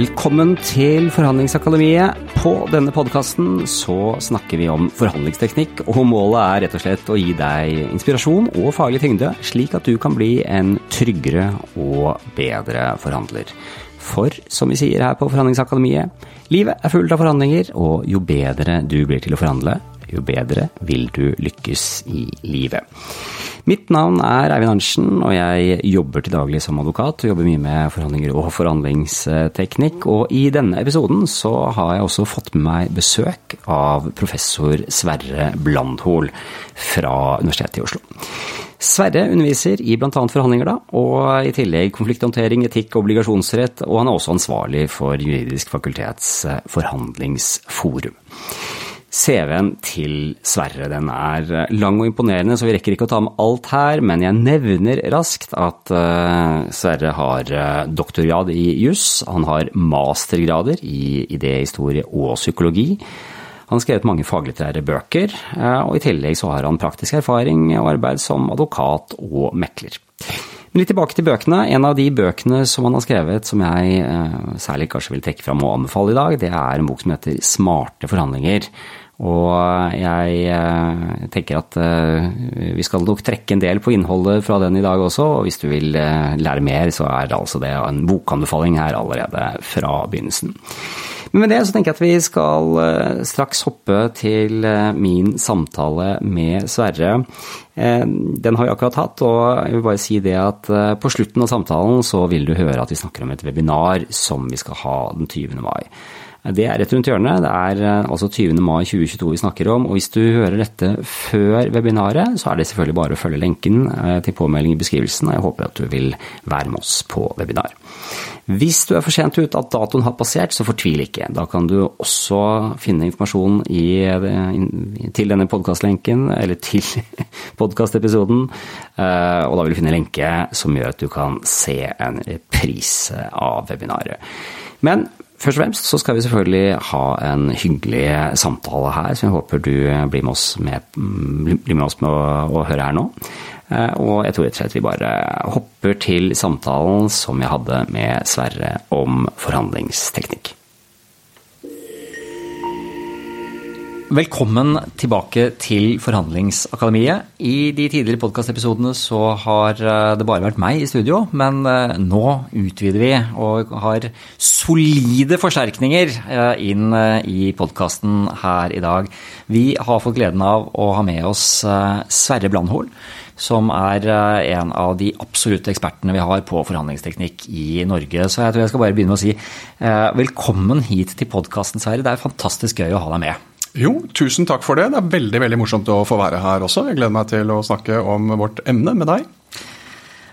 Velkommen til Forhandlingsakademiet. På denne podkasten så snakker vi om forhandlingsteknikk, og målet er rett og slett å gi deg inspirasjon og faglig tyngde, slik at du kan bli en tryggere og bedre forhandler. For som vi sier her på Forhandlingsakademiet, livet er fullt av forhandlinger, og jo bedre du blir til å forhandle, jo bedre vil du lykkes i livet. Mitt navn er Eivind Arntzen, og jeg jobber til daglig som advokat. og Jobber mye med forhandlinger og forhandlingsteknikk. Og i denne episoden så har jeg også fått med meg besøk av professor Sverre Blandhol fra Universitetet i Oslo. Sverre underviser i bl.a. forhandlinger, da, og i tillegg konflikthåndtering, etikk og obligasjonsrett, og han er også ansvarlig for Juridisk fakultets forhandlingsforum. CV-en til Sverre den er eh, lang og imponerende, så vi rekker ikke å ta med alt her, men jeg nevner raskt at uh, Sverre har uh, doktorgrad i juss, han har mastergrader i idéhistorie og psykologi. Han har skrevet mange faglitterære bøker, og i tillegg så har han praktisk erfaring og arbeid som advokat og mekler. Men litt tilbake til bøkene. En av de bøkene som han har skrevet som jeg særlig kanskje vil trekke fram og anbefale i dag, det er en bok som heter Smarte forhandlinger. Og jeg eh, tenker at eh, vi skal nok trekke en del på innholdet fra den i dag også. Og hvis du vil eh, lære mer, så er det altså det en bokanbefaling her allerede fra begynnelsen. Men med det så tenker jeg at vi skal straks hoppe til min samtale med Sverre. Den har vi akkurat hatt, og jeg vil bare si det at på slutten av samtalen så vil du høre at vi snakker om et webinar som vi skal ha den 20. mai. Det er rett rundt hjørnet. Det er eh, altså 20. mai 2022 vi snakker om. Og hvis du hører dette før webinaret, så er det selvfølgelig bare å følge lenken eh, til påmelding i beskrivelsen, og jeg håper at du vil være med oss på webinar. Hvis du er for sent ut at datoen har passert, så fortvil ikke. Da kan du også finne informasjon i, eh, til denne podkastlenken, eller til podkastepisoden, og da vil du finne lenke som gjør at du kan se en reprise av webinaret. Men Først og fremst så skal vi selvfølgelig ha en hyggelig samtale her, som jeg håper du blir med oss med, blir med, oss med å, å, høre her nå. Eh, og jeg tror rett og slett vi bare hopper til samtalen som jeg hadde med Sverre om forhandlingsteknikk. Velkommen tilbake til Forhandlingsakademiet. I de tidligere podkastepisodene så har eh, det bare vært meg i studio, men eh, nå utvider vi og har solide forsterkninger eh, inn i podkasten her i dag. Vi har fått gleden av å ha med oss Sverre Blandhol, som er en av de absolutte ekspertene vi har på forhandlingsteknikk i Norge. Så jeg tror jeg skal bare begynne med å si velkommen hit til podkasten, Sverre. Det er fantastisk gøy å ha deg med. Jo, tusen takk for det. Det er veldig veldig morsomt å få være her også. Jeg gleder meg til å snakke om vårt emne med deg.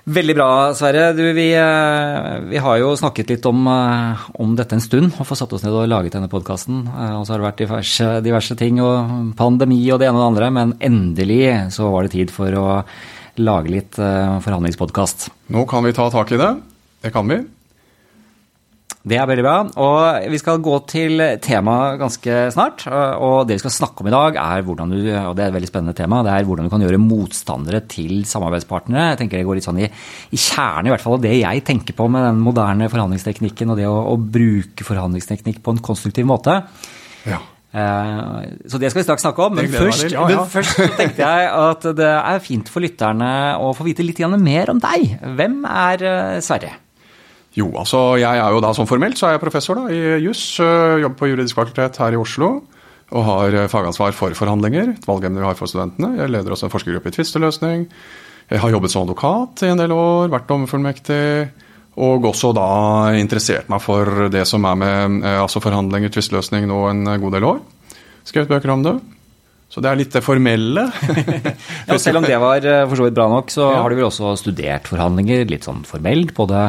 Veldig bra, Sverre. Du, vi, eh, vi, har jo snakket litt om, eh, om, dette en stund, og fått satt oss ned og laget denne podkasten. Eh, og så har det vært diverse, diverse, ting, og pandemi og det ene og det andre, men endelig så var det tid for å lage litt forhandlingspodkast. Nå kan vi ta tak i det. Det kan vi. Det er veldig bra. Og vi skal gå til temaet ganske snart. Og det vi skal snakke om i dag, er hvordan du, og det er et veldig spennende tema, det er hvordan du kan gjøre motstandere til samarbeidspartnere. Jeg tenker det går litt sånn i, i kjernen, i hvert fall av det jeg tenker på med den moderne forhandlingsteknikken og det å, å bruke forhandlingsteknikk på en konstruktiv måte. Ja. Eh, så det skal vi straks snakke om. Men først, ja, ja. men først, tenkte jeg at det er fint for lytterne å få vite litt mer om deg. Hvem er eh, Sverre? Jo, altså jeg er jo da som formelt så er jeg professor da, i juss. Øh, jobber på juridisk fakultet her i Oslo. Og har øh, fagansvar for forhandlinger, et valgemne vi har for studentene. Jeg leder også en forskergruppe i tvisteløsning. Jeg har jobbet som advokat i en del år, vært dommerfullmektig. Og også da interessert meg for det som er med øh, altså forhandlinger, tvisteløsning nå en god del år. Skrevet bøker om det. Så det er litt det formelle. ja, selv om det var for så vidt bra nok, så ja. har du vel også studert forhandlinger litt sånn formelt? både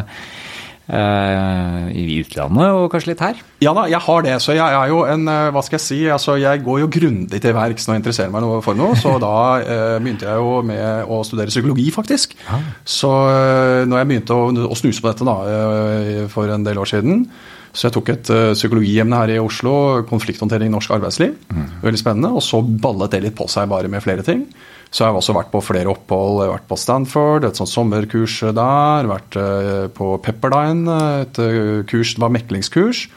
i utlandet og kanskje litt her? Ja da, jeg har det. Så jeg er jo en eh, Hva skal jeg si? Altså, jeg går jo grundig til verks når jeg interesserer meg for noe. Så da eh, begynte jeg jo med å studere psykologi, faktisk. Ja. Så eh, når jeg begynte å, å, snuse på dette da, eh, for en del år siden så jeg tok et uh, psykologiemne her i Oslo, konflikthåndtering i norsk arbeidsliv. Mm. Veldig spennende. Og så ballet det litt på seg bare med flere ting. Så jeg har også vært på flere opphold. Jeg har vært på Stanford, et sånt sommerkurs der. Vært på Pepperdine, et kurs, det var meklingskurs.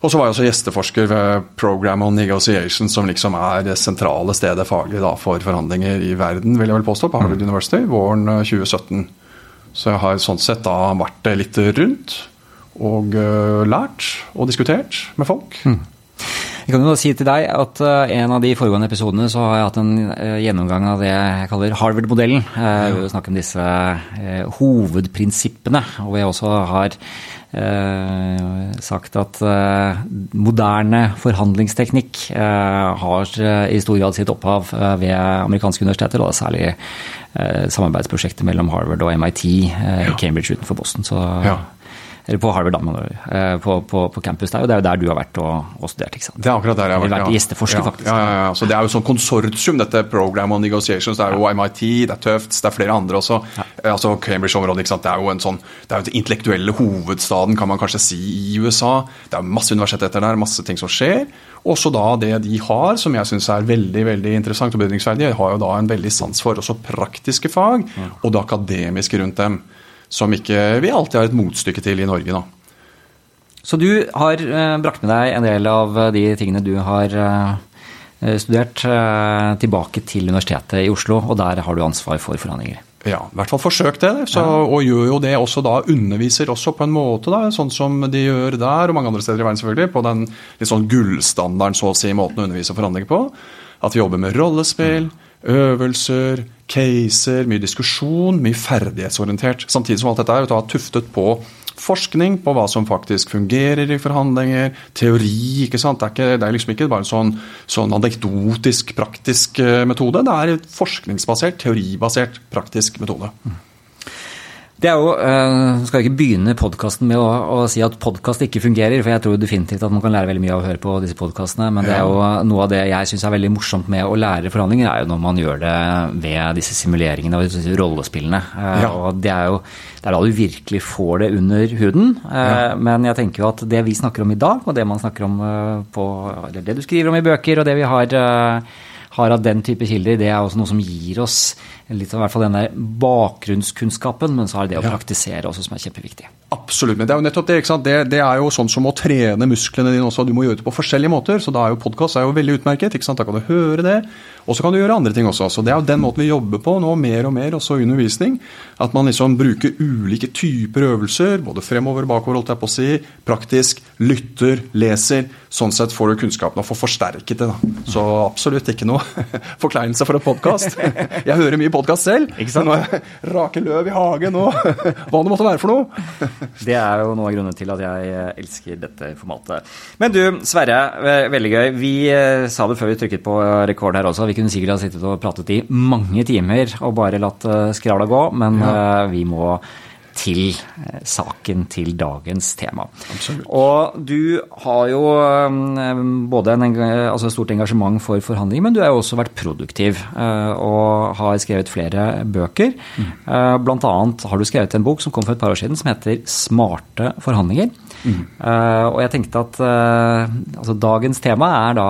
Og så var jeg også gjesteforsker ved Program on Negotiation, som liksom er det sentrale stedet faglig da, for forhandlinger i verden, vil jeg vel påstå, på Harvard mm. University våren 2017. Så jeg har sånn sett da vært litt rundt og lært og diskutert med folk. Mm. Jeg kan jo si til deg at uh, en av de foregående episodene så har jeg hatt en uh, gjennomgang av det jeg kaller Harvard-modellen. Uh, vi snakker om disse hovedprinsippene, og vi også har sagt at moderne forhandlingsteknikk har i stor grad sitt opphav ved amerikanske universiteter, og særlig samarbeidsprosjektet mellom Harvard og MIT i Cambridge utenfor Boston. Så ja. Eller på Harvard, da, eh, på, på, på, campus der. Og det er jo der du har vært og, og studert. ikke sant? Det er akkurat der jeg har vært, vært ja. gjesteforsker, faktisk. Ja, ja, ja. Så Det er jo sånn konsortium, dette Program on Negotiations. Det er jo MIT, det er Tufts, det er flere andre også. Eh, altså Cambridge-området. ikke sant? Det er jo en sånn, det er jo den intellektuelle hovedstaden, kan man kanskje si, i USA. Det er masse universiteter der, masse ting som skjer. Også da det de har, som jeg syns er veldig veldig interessant og bedringsverdig, har jo da en veldig sans for også praktiske fag, og det akademiske rundt dem som ikke vi alltid har et motstykke til i Norge. da. Så du har eh, brakt med deg en del av de tingene du har eh, studert, eh, tilbake til Universitetet i Oslo, og der har du ansvar for forhandlinger? Ja, i hvert fall forsøkt det. Så, og gjør jo det også da, underviser også på en måte, da, sånn som de gjør der, og mange andre steder i verden selvfølgelig, på den litt sånn gullstandarden, så å si, måten å undervise og forhandle på. At vi jobber med rollespill. Mm øvelser, caser, mye diskusjon, mye ferdighetsorientert. Samtidig som alt dette er tuftet på forskning på hva som faktisk fungerer i forhandlinger, teori. ikke sant? Det er, ikke, det er liksom ikke bare en sånn, sånn anekdotisk, praktisk eh, metode. Det er forskningsbasert, teoribasert, praktisk metode. Det er jo, uh, skal ikke begynne podkasten med å, å, si at podkast ikke fungerer, for jeg tror definitivt at man kan lære veldig mye av å høre på disse podkastene. Men det er jo noe av det jeg syns er veldig morsomt med å lære forhandlinger, er jo når man gjør det ved disse simuleringene og disse rollespillene. Uh, ja. Og det er jo det er da du virkelig får det under huden. Uh, ja. Men jeg tenker jo at det vi snakker om i dag, og det man snakker om på Eller det du skriver om i bøker, og det vi har har av den type kilder, det er også noe som gir oss litt av hvert fall denne bakgrunnskunnskapen, men så er det det å praktisere også som er kjempeviktig. Absolutt. Men det er jo nettopp det. ikke sant? Det, det, er jo sånn som å trene musklene dine også. Du må gjøre det på forskjellige måter. Så da er jo podkast veldig utmerket. ikke sant? Da kan du høre det, og så kan du gjøre andre ting også. Så det er jo den måten vi jobber på nå, mer og mer, også undervisning. At man liksom bruker ulike typer øvelser, både fremover og bakover, holdt jeg på å si. Praktisk. Lytter, leser. Sånn sett får du kunnskapen og får forsterket det. da. Så absolutt ikke noe forkleinelse for en podkast. Jeg hører mye podkast selv. Ikke sant? Nå Rake løv i hagen og hva det måtte være for noe. Det er jo noe av grunnen til at jeg eh, elsker dette formatet. Men du, Sverre. Veldig gøy. Vi eh, sa det før vi trykket på rekord her også. Vi kunne sikkert ha sittet og pratet i mange timer og bare latt eh, skravla gå, men ja. vi må til eh, saken til dagens tema. Absolutt. Og du har jo eh, både en altså stort engasjement for forhandling, men du har jo også vært produktiv eh, og har skrevet flere bøker. Mm. Blant annet har du skrevet en bok som kom for et par år siden som heter 'Smarte forhandlinger'. Mm. og jeg tenkte at altså dagens tema er da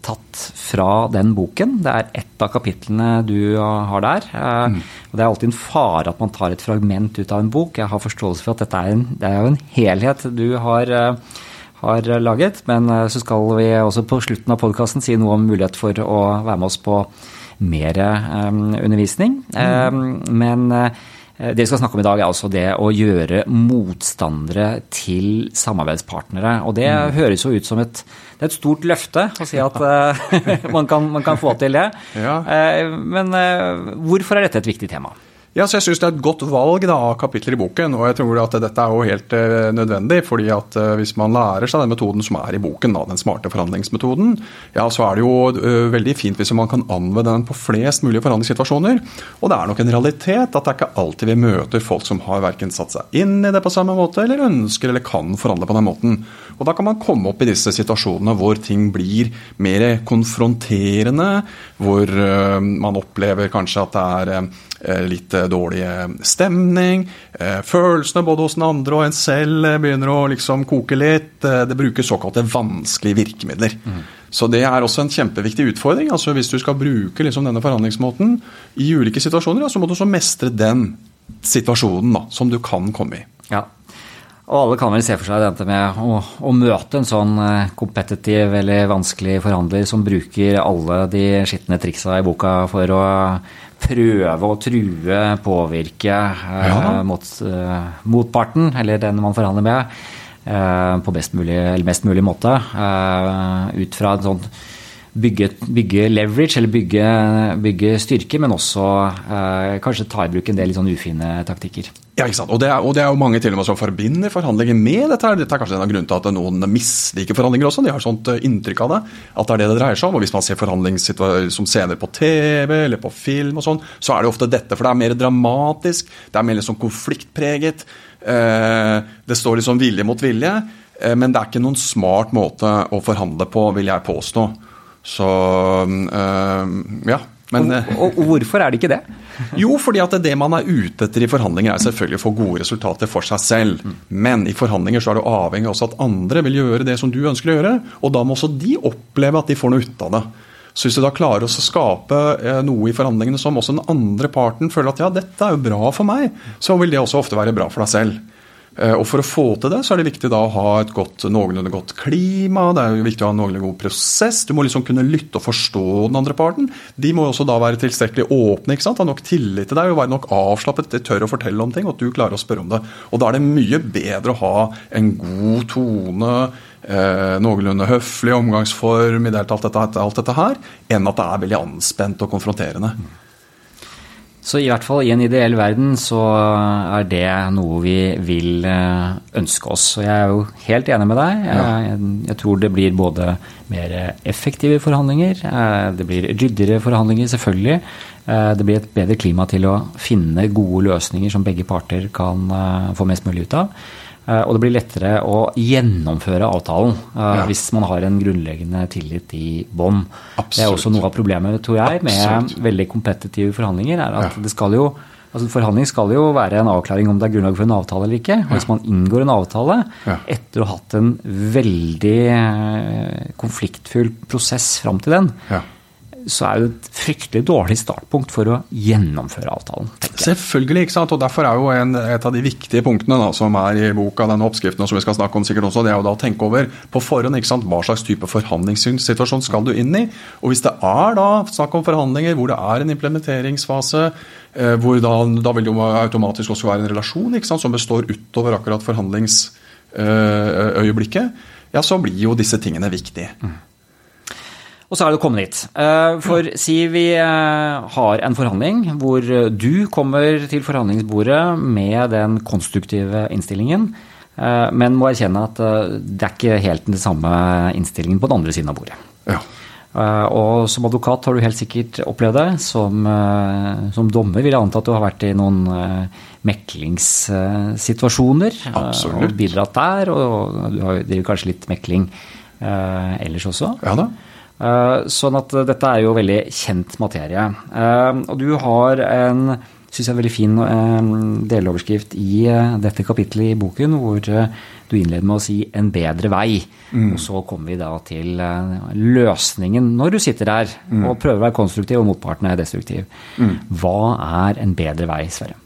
tatt fra den boken. Det er ett av kapitlene du har der. Mm. Og Det er alltid en fare at man tar et fragment ut av en bok. Jeg har forståelse for at dette er, en, det er jo en helhet du har, uh, har laget. Men uh, så skal vi også på slutten av podkasten si noe om mulighet for å være med oss på mer um, undervisning. Mm. Um, men uh, det vi skal snakke om i dag, er altså det å gjøre motstandere til samarbeidspartnere. Og det mm. høres jo ut som et, det er et stort løfte å si at uh, man, kan, man, kan, få til det. Ja. Uh, men hvorfor er dette et viktig tema? Ja, så Jeg syns det er et godt valg da, av kapitler i boken. og jeg tror at Dette er jo helt uh, nødvendig. fordi at uh, Hvis man lærer seg den metoden som er i boken, da, den smarte forhandlingsmetoden, ja, så er det jo uh, veldig fint hvis man kan anvende den på flest mulig forhandlingssituasjoner. Og det er nok en realitet at det er ikke alltid vi møter folk som har verken satt seg inn i det på samme måte, eller ønsker eller kan forhandle på den måten. Og Da kan man komme opp i disse situasjonene hvor ting blir mer konfronterende, hvor man opplever kanskje at det er litt eh, dårlig stemning. Eh, følelsene både hos den andre og en selv begynner å liksom koke litt. Det brukes såkalte vanskelige virkemidler. Mm. Så det er også en kjempeviktig utfordring. altså Hvis du skal bruke liksom denne forhandlingsmåten i ulike situasjoner, så må du også mestre den situasjonen da, som du kan komme i. Ja, og alle kan vel se for seg dette med å, å møte en sånn kompetitiv eh, eller vanskelig forhandler som bruker alle de skitne triksa i boka for å prøve å true, påvirke eh, ja. mot, uh, motparten, eller den man forhandler med, uh, på mulig, eller mest mulig måte. Ut fra en sånn bygge, bygge, leverage, eller bygge, bygge styrke, men også eh, kanskje ta i bruk en del litt sånn ufine taktikker. Ja, ikke sant. Og det, er, og det er jo mange til og med som forbinder forhandlinger med dette. her. Dette er kanskje en av grunnene til at noen misliker forhandlinger også. De har sånt eh, inntrykk av det, at det er det det dreier seg om. Og hvis man ser forhandlingssituasjoner som scener på TV eller på film, og sånn, så er det ofte dette. For det er mer dramatisk, det er mer liksom konfliktpreget. Eh, det står liksom vilje mot vilje. Eh, men det er ikke noen smart måte å forhandle på, vil jeg påstå. Så øh, ja. Men, og, og, og, hvorfor er det ikke det? jo, fordi at det man er ute etter i forhandlinger, er selvfølgelig å få gode resultater for seg selv. Mm. Men i forhandlinger så er du avhengig også at andre vil gjøre det som du ønsker å gjøre. Og da må også de oppleve at de får noe ut av det. Så hvis du da klarer å skape eh, noe i forhandlingene som også den andre parten føler at ja, dette er jo bra for meg, så vil det også ofte være bra for deg selv. Eh, og For å få til det, så er det viktig da å ha et godt, noenlunde godt klima. Det er jo viktig å ha en noenlunde god prosess. Du må liksom kunne lytte og forstå den andre parten. De må også da være tilstrekkelig åpne, ikke sant? ha nok tillit til deg og være nok avslappet. De tør å fortelle om ting, og at du klarer å spørre om det. Og Da er det mye bedre å ha en god tone, eh, noenlunde høflig omgangsform i det hele tatt, alt dette her, enn at det er veldig anspent og konfronterende. Så i hvert fall i en ideell verden så er det noe vi vil eh, ønske oss. Og jeg er jo helt enig med deg. Jeg, jeg tror det blir både mer effektive forhandlinger, eh, det blir ryddigere forhandlinger, selvfølgelig. Eh, det blir et bedre klima til å finne gode løsninger som begge parter kan få mest mulig ut av. Eh, og det blir lettere å gjennomføre avtalen eh, ja. hvis man har en grunnleggende tillit i bånn. Det er også noe av problemet, tror jeg, med Absolutt. veldig kompetitive forhandlinger. er at ja. det skal jo Altså Forhandling skal jo være en avklaring om det er grunnlag for en avtale eller ikke. Og hvis man inngår en avtale etter å ha hatt en veldig eh, konfliktfull prosess fram til den, ja så er det et fryktelig dårlig startpunkt for å gjennomføre avtalen. Selvfølgelig, ikke sant? og Derfor er jo en, et av de viktige punktene da, som er i boka, denne oppskriften, som vi skal snakke om sikkert også, det er jo da å tenke over på forhånd ikke sant? hva slags type forhandlingssituasjon skal du inn i. Og Hvis det er da snakk om forhandlinger hvor det er en implementeringsfase, eh, hvor da, da, vil det jo automatisk også være en relasjon ikke sant? som består utover akkurat forhandlingsøyeblikket, eh, ja, så blir jo disse tingene viktige. Mm. Og så er det å komme dit. Eh, for si vi eh, har en forhandling hvor du kommer til forhandlingsbordet med den konstruktive innstillingen, eh, men må erkjenne at det er ikke helt den samme innstillingen på den andre siden av bordet. Ja. Og som advokat har du helt sikkert opplevd det. Som, som dommer vil jeg anta at du har vært i noen meklingssituasjoner. Absolutt. Og bidratt der, og du driver kanskje litt mekling ellers også. Ja da. Eh, sånn at dette er jo veldig kjent materie. Eh, og du har en synes jeg, veldig fin eh, deloverskrift i dette kapittelet i boken, hvor du innleder med å si 'en bedre vei'. Mm. Og så kommer vi da til løsningen når du sitter der mm. og prøver å være konstruktiv og motparten er destruktiv. Mm. Hva er en bedre vei, Sverre?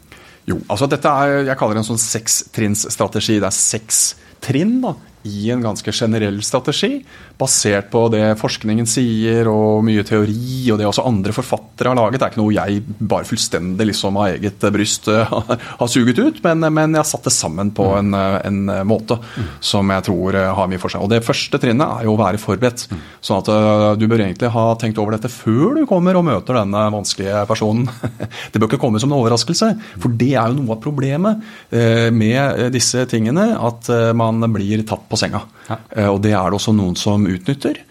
Jo, altså dette er, Jeg kaller det en sånn sekstrinnsstrategi. Det er seks trinn da, i en ganske generell strategi, basert på det forskningen sier og mye teori, og det også andre forfattere har laget. Det er ikke noe jeg bare fullstendig liksom av eget bryst eh, har suget ut, men, men jeg har satt det sammen på en, en, måte som jeg tror eh, har mye for seg. Og Det første trinnet er jo å være forberedt. sånn at eh, du bør egentlig ha tenkt over dette før du kommer og møter denne vanskelige personen. Det bør ikke komme som en overraskelse, for det er jo noe av problemet med disse tingene. At man blir tatt på senga. Ja. Eh, og det er det også noen som utnytter.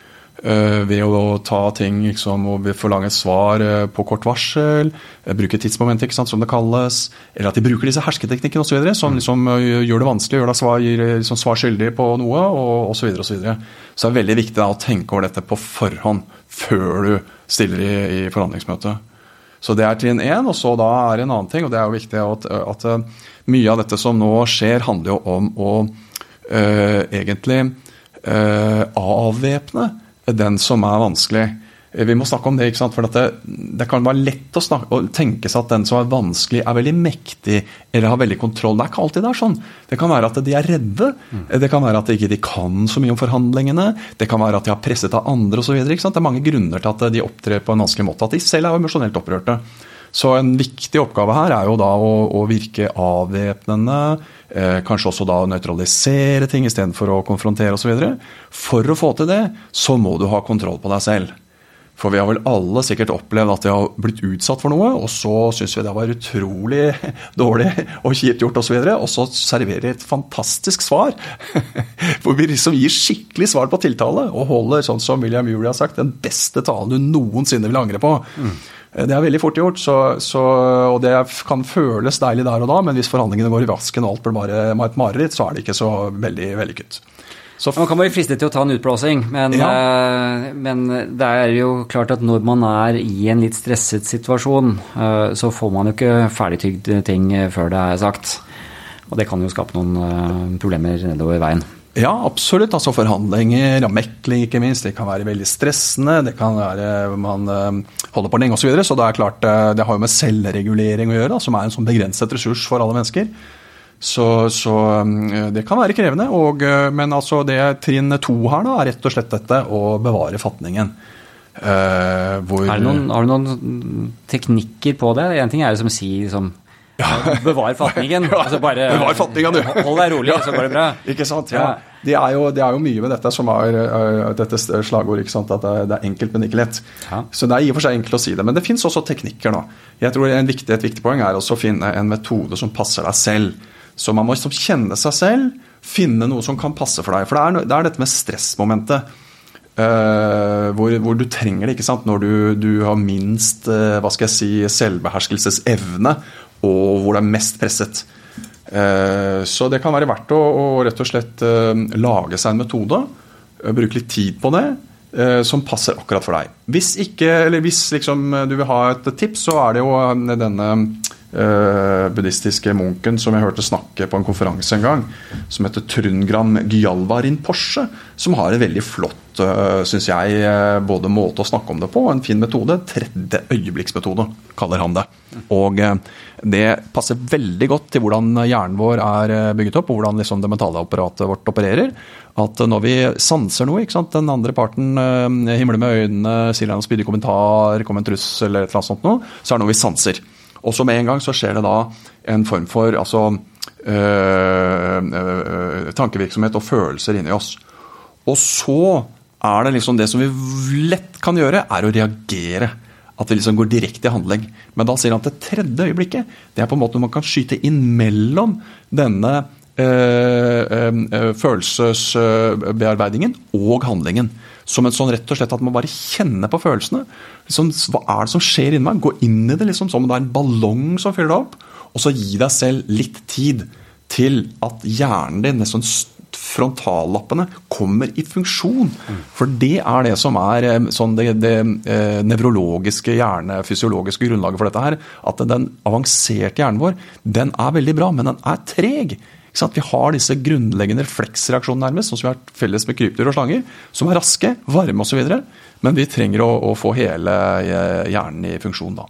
Eh, ved å ta ting liksom, og forlange et svar eh, på kort varsel, bruke tidsmomentet, som det kalles. Eller at de bruker disse hersketeknikkene osv. som mm. liksom, gjør det vanskelig, gjør deg svar, gir liksom, svar skyldig på noe og osv. Så, videre, og så, videre. så det er veldig viktig da, å tenke over dette på forhånd før du stiller i, i forhandlingsmøtet. Så det er trinn én. Og så da er det en annen ting, og det er jo viktig at, at mye av dette som nå skjer, handler jo om å egentlig uh, avvæpne den som er vanskelig. Vi må snakke om det, ikke sant? for det, det, kan være lett å, snakke, å, tenke seg at den som er vanskelig, er veldig mektig eller har veldig kontroll. Det er ikke alltid det er sånn. Det kan være at de er redde. Mm. Det kan være at de ikke kan så mye om forhandlingene. Det kan være at de har presset av andre osv. Det er mange grunner til at de opptrer på en vanskelig måte. At de selv er emosjonelt opprørte. Så en viktig oppgave her er jo da å, å virke avvæpnende, eh, kanskje også da nøytralisere ting istedenfor å konfrontere osv. For å få til det, så må du ha kontroll på deg selv. For vi har vel alle sikkert opplevd at vi har blitt utsatt for noe, og så syns vi det var utrolig dårlig og kjipt gjort osv., og, og så serverer et fantastisk svar. Hvor vi liksom gir skikkelig svar på tiltale, og holder, sånn som William Julie har sagt, den beste talen du noensinne vil angre på. Mm. Det er veldig fort gjort, så, så, og det kan føles deilig der og da, men hvis forhandlingene går i vasken og alt blir bare et mareritt, så er det ikke så veldig vellykket. Så man kan være fristet til å ta en utblåsing, men, ja. uh, men, det er jo klart at når man er i en litt stresset situasjon, uh, så får man jo ikke ferdigtygd ting før det er sagt. Og det kan jo skape noen uh, problemer nedover veien. Ja, absolutt. Altså Forhandlinger, og mekling ikke minst. Det kan være veldig stressende. Det kan være man uh, holder på lenge osv. Så, videre. så det er klart, uh, det har jo med selvregulering å gjøre, som er en sånn begrenset ressurs for alle mennesker. Så, så um, det kan være krevende. Og, uh, men altså det trinn to her da, er rett og slett dette å bevare fatningen. Hvor, noen, har du noen teknikker på det? En ting er jo som å si liksom. Bevar fatningen. Altså bare, Bevar fatningen, du. Hold deg rolig, så går det bra. Ikke sant, ja. Det er, jo, det er jo mye med dette som er uh, dette slagordet. At det det er, enkelt, men ikke lett. Ja. Så det er i og for seg enkelt å si det. Men det fins også teknikker nå. Jeg tror viktig, Et viktig poeng er også å finne en metode som passer deg selv. Så man må liksom kjenne seg selv, finne noe som kan passe for deg. For det er, det er dette med stressmomentet. Uh, hvor, hvor, du trenger det ikke sant? når du, du har minst uh, hva skal jeg si, selvbeherskelsesevne og hvor det er mest presset. Eh, så det kan være verdt å, å rett og slett eh, lage seg en metode, eh, bruke litt tid på det, som passer akkurat for deg. Hvis ikke, eller hvis liksom du vil ha et tips, så er det jo denne buddhistiske munken som jeg hørte snakke på en konferanse en gang, som heter Trundgram Gyalvarin Porsche, som har en veldig flott, uh, syns jeg, både måte å snakke om det på og en fin metode. Tredje øyeblikksmetode, kaller han det. Og uh, det passer veldig godt til hvordan hjernen vår er eh, bygget opp, og hvordan liksom det mentale apparatet vårt opererer. At når vi sanser noe, den andre parten himler med øynene, sier en spydig kommentar, kommer en trussel eller et eller annet sånt noe, så er det noe vi sanser. Og så med en gang så skjer det da en form for altså, øh, øh, tankevirksomhet og følelser inni oss. Og så er det liksom det som vi lett kan gjøre, er å reagere. At vi liksom går direkte i handling. Men da sier han at det tredje øyeblikket det er på en måte når man kan skyte inn mellom denne øh, øh, følelsesbearbeidingen og handlingen. Som en sånn rett og slett at man bare kjenner på følelsene. Liksom, hva er det som skjer inni meg? Gå inn i det liksom som om det er en ballong som fyller deg opp. Og så gi deg selv litt tid til at hjernen din nesten frontallappene kommer i funksjon. For det er det som er eh, sånn det, det eh, nevrologiske, hjernefysiologiske grunnlaget for dette her. At den avanserte hjernen vår, den er veldig bra, men den er treg. Vi har disse grunnleggende refleksreaksjonene nærmest, sånn som vi har felles med krypdyr og slanger, som er raske, varme osv. Men vi trenger å, å, få hele eh, hjernen i funksjon da.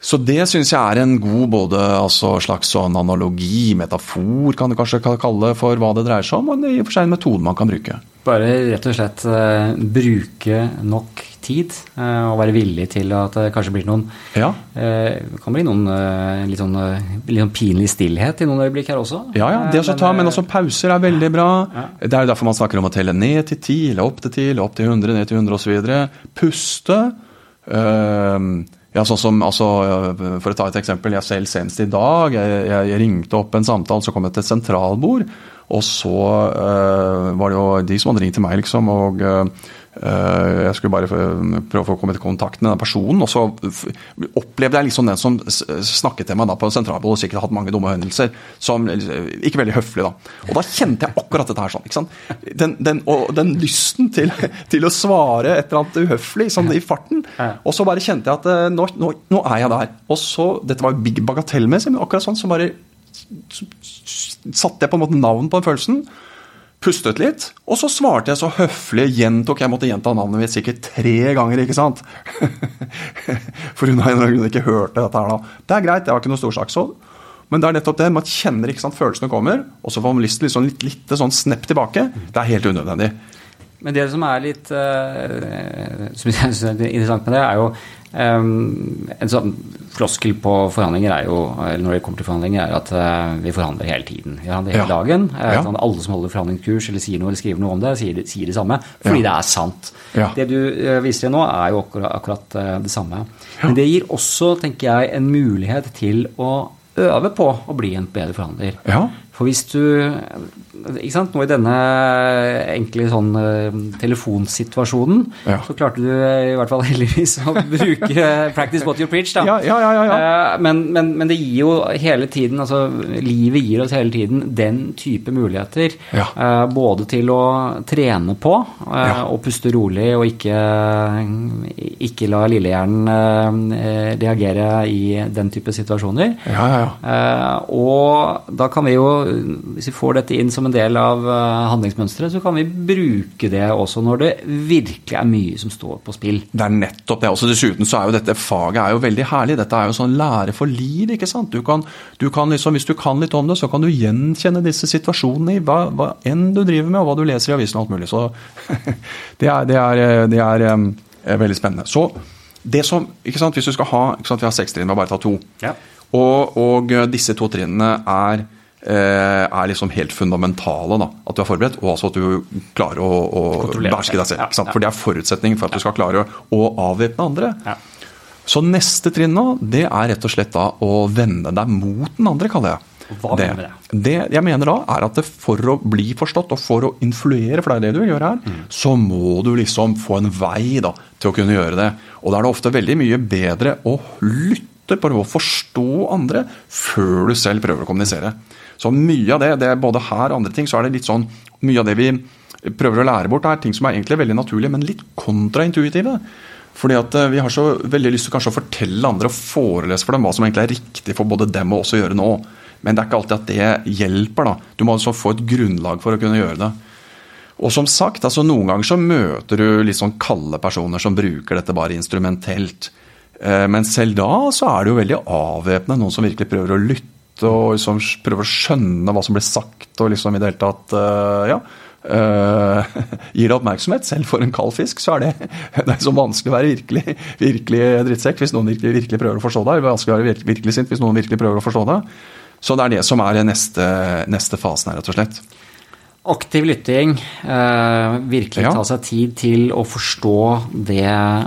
Så det syns jeg er en god både altså slags sånn analogi, metafor kan du kanskje kalle det for hva det dreier seg om, og i og for seg en metode man kan bruke. Bare rett og slett uh, bruke nok tid, uh, og være villig til at det kanskje blir noen ja. uh, kan bli noen litt sånn, litt sånn pinlig stillhet i noen øyeblikk her også. Ja, ja, det å ta, men også pauser er veldig bra. Ja. Det er jo derfor man snakker om å telle ned til ti, eller opp til ti, eller opp til 100, ned til 100 osv. Puste. Uh, ja, sånn som, altså, For å ta et eksempel. Jeg selv senest i dag. Jeg, jeg ringte opp en samtale, så kom jeg til et sentralbord. Og så uh, var det jo de som hadde ringt til meg, liksom. og uh, Eh, jeg skulle bare prøve å få komme i kontakt med den personen. Og så opplevde jeg liksom den som snakket til meg da på sentralbordet, og sikkert hatt mange dumme hendelser, som ikke veldig høflig, da. Og da kjente jeg akkurat dette her sånn. ikke sant? Den, den, og den lysten til, til, å svare et eller annet uhøflig sånn i farten. Og så bare kjente jeg at eh, nå, nå, nå er jeg der. Og så, Dette var jo bagatellmessig, men akkurat sånn så bare satte jeg på en måte navn på den følelsen. pustet litt, og så svarte jeg så høflig, gjentok Jeg måtte gjenta navnet mitt sikkert tre ganger, ikke sant? For hun har ikke hørt dette her nå. Det er greit, det var ikke noe så. Men det er nettopp det, man kjenner ikke sant, følelsene kommer, og så får man lyst til liksom, litt, litt, sånn snepp tilbake. Det er helt unødvendig. Men det som er litt uh, som jeg synes er interessant med det, er jo en sånn floskel på forhandlinger er jo, eller når det kommer til forhandlinger, er at uh, vi forhandler hele tiden. Vi forhandler hele ja. dagen. Uh, ja. Alle som holder forhandlingskurs eller sier noe eller skriver noe om det, sier, sier det samme. Fordi ja. det er sant. Det du uh, viser til nå, er jo akkurat, akkurat det samme. Men det gir også, tenker jeg, en mulighet til å øve på å bli en bedre forhandler. For hvis du ikke sant, Nå i denne enkle sånn uh, telefonsituasjonen, ja. så klarte du i hvert fall heldigvis å bruke 'practice what you preach'. da. Ja, ja, uh, men, men, men, det gir jo hele tiden, altså livet gir oss hele tiden den type muligheter. Både til å trene på og puste rolig og ikke, ikke la lillehjernen reagere i den type situasjoner. og da kan vi jo, hvis vi får dette inn som en del av eh, handlingsmønsteret, så kan vi bruke det også når det virkelig er mye som står på spill. Det er nettopp det. Også dessuten så er jo dette faget er jo veldig herlig. Dette er jo sånn lære for liv, ikke sant. Du kan, du kan liksom, hvis du kan litt om det, så kan du gjenkjenne disse situasjonene i hva, hva enn du driver med, og hva du leser i avisen og alt mulig. Så det er, det er, det er, det er veldig spennende. Så det som, ikke sant, Hvis du skal ha ikke sant, Vi har seks trinn, vi har bare tatt to. Ja. Og, og disse to trinnene er Eh, er liksom helt fundamentale. Da. At du er forberedt, og altså at du klarer å, å beherske deg selv. Ja, ja. For det er forutsetningen for at du skal klare å avvæpne andre. Ja. Så neste trinn nå, det er rett og slett da å vende deg mot den andre, kaller jeg. Hva det, mener det? det jeg mener da, er at for å bli forstått og for å influere, for det er det du vil gjøre her, mm. så må du liksom få en vei da, til å kunne gjøre det. Og da er det ofte veldig mye bedre å lytte, på å forstå andre, før du selv prøver å kommunisere. Så mye av det, det er både her og andre ting, så er det litt sånn Mye av det vi prøver å lære bort, er ting som er egentlig veldig naturlige, men litt kontraintuitive. Fordi at eh, Vi har så veldig lyst til kanskje å fortelle andre og forelese for dem hva som egentlig er riktig for både dem og oss å gjøre nå. Men det er ikke alltid at det hjelper. da. Du må altså få et grunnlag for å kunne gjøre det. Og som sagt, altså Noen ganger så møter du litt sånn kalde personer som bruker dette bare instrumentelt. Eh, men selv da så er det jo veldig avvæpnende noen som virkelig prøver å lytte og liksom prøve å skjønne hva som blir sagt, og liksom i det hele tatt uh, Ja. Uh, gir det oppmerksomhet. Selv for en kald fisk så er det, det er så vanskelig å være virkelig, virkelig drittsekk hvis noen virkelig, virkelig prøver å forstå er vanskelig å være virkelig, virkelig sint hvis noen virkelig prøver å forstå det. Så det er det som er neste, neste fasen her, rett og slett. Aktiv lytting, eh, virkelig ja. ta seg tid til å forstå det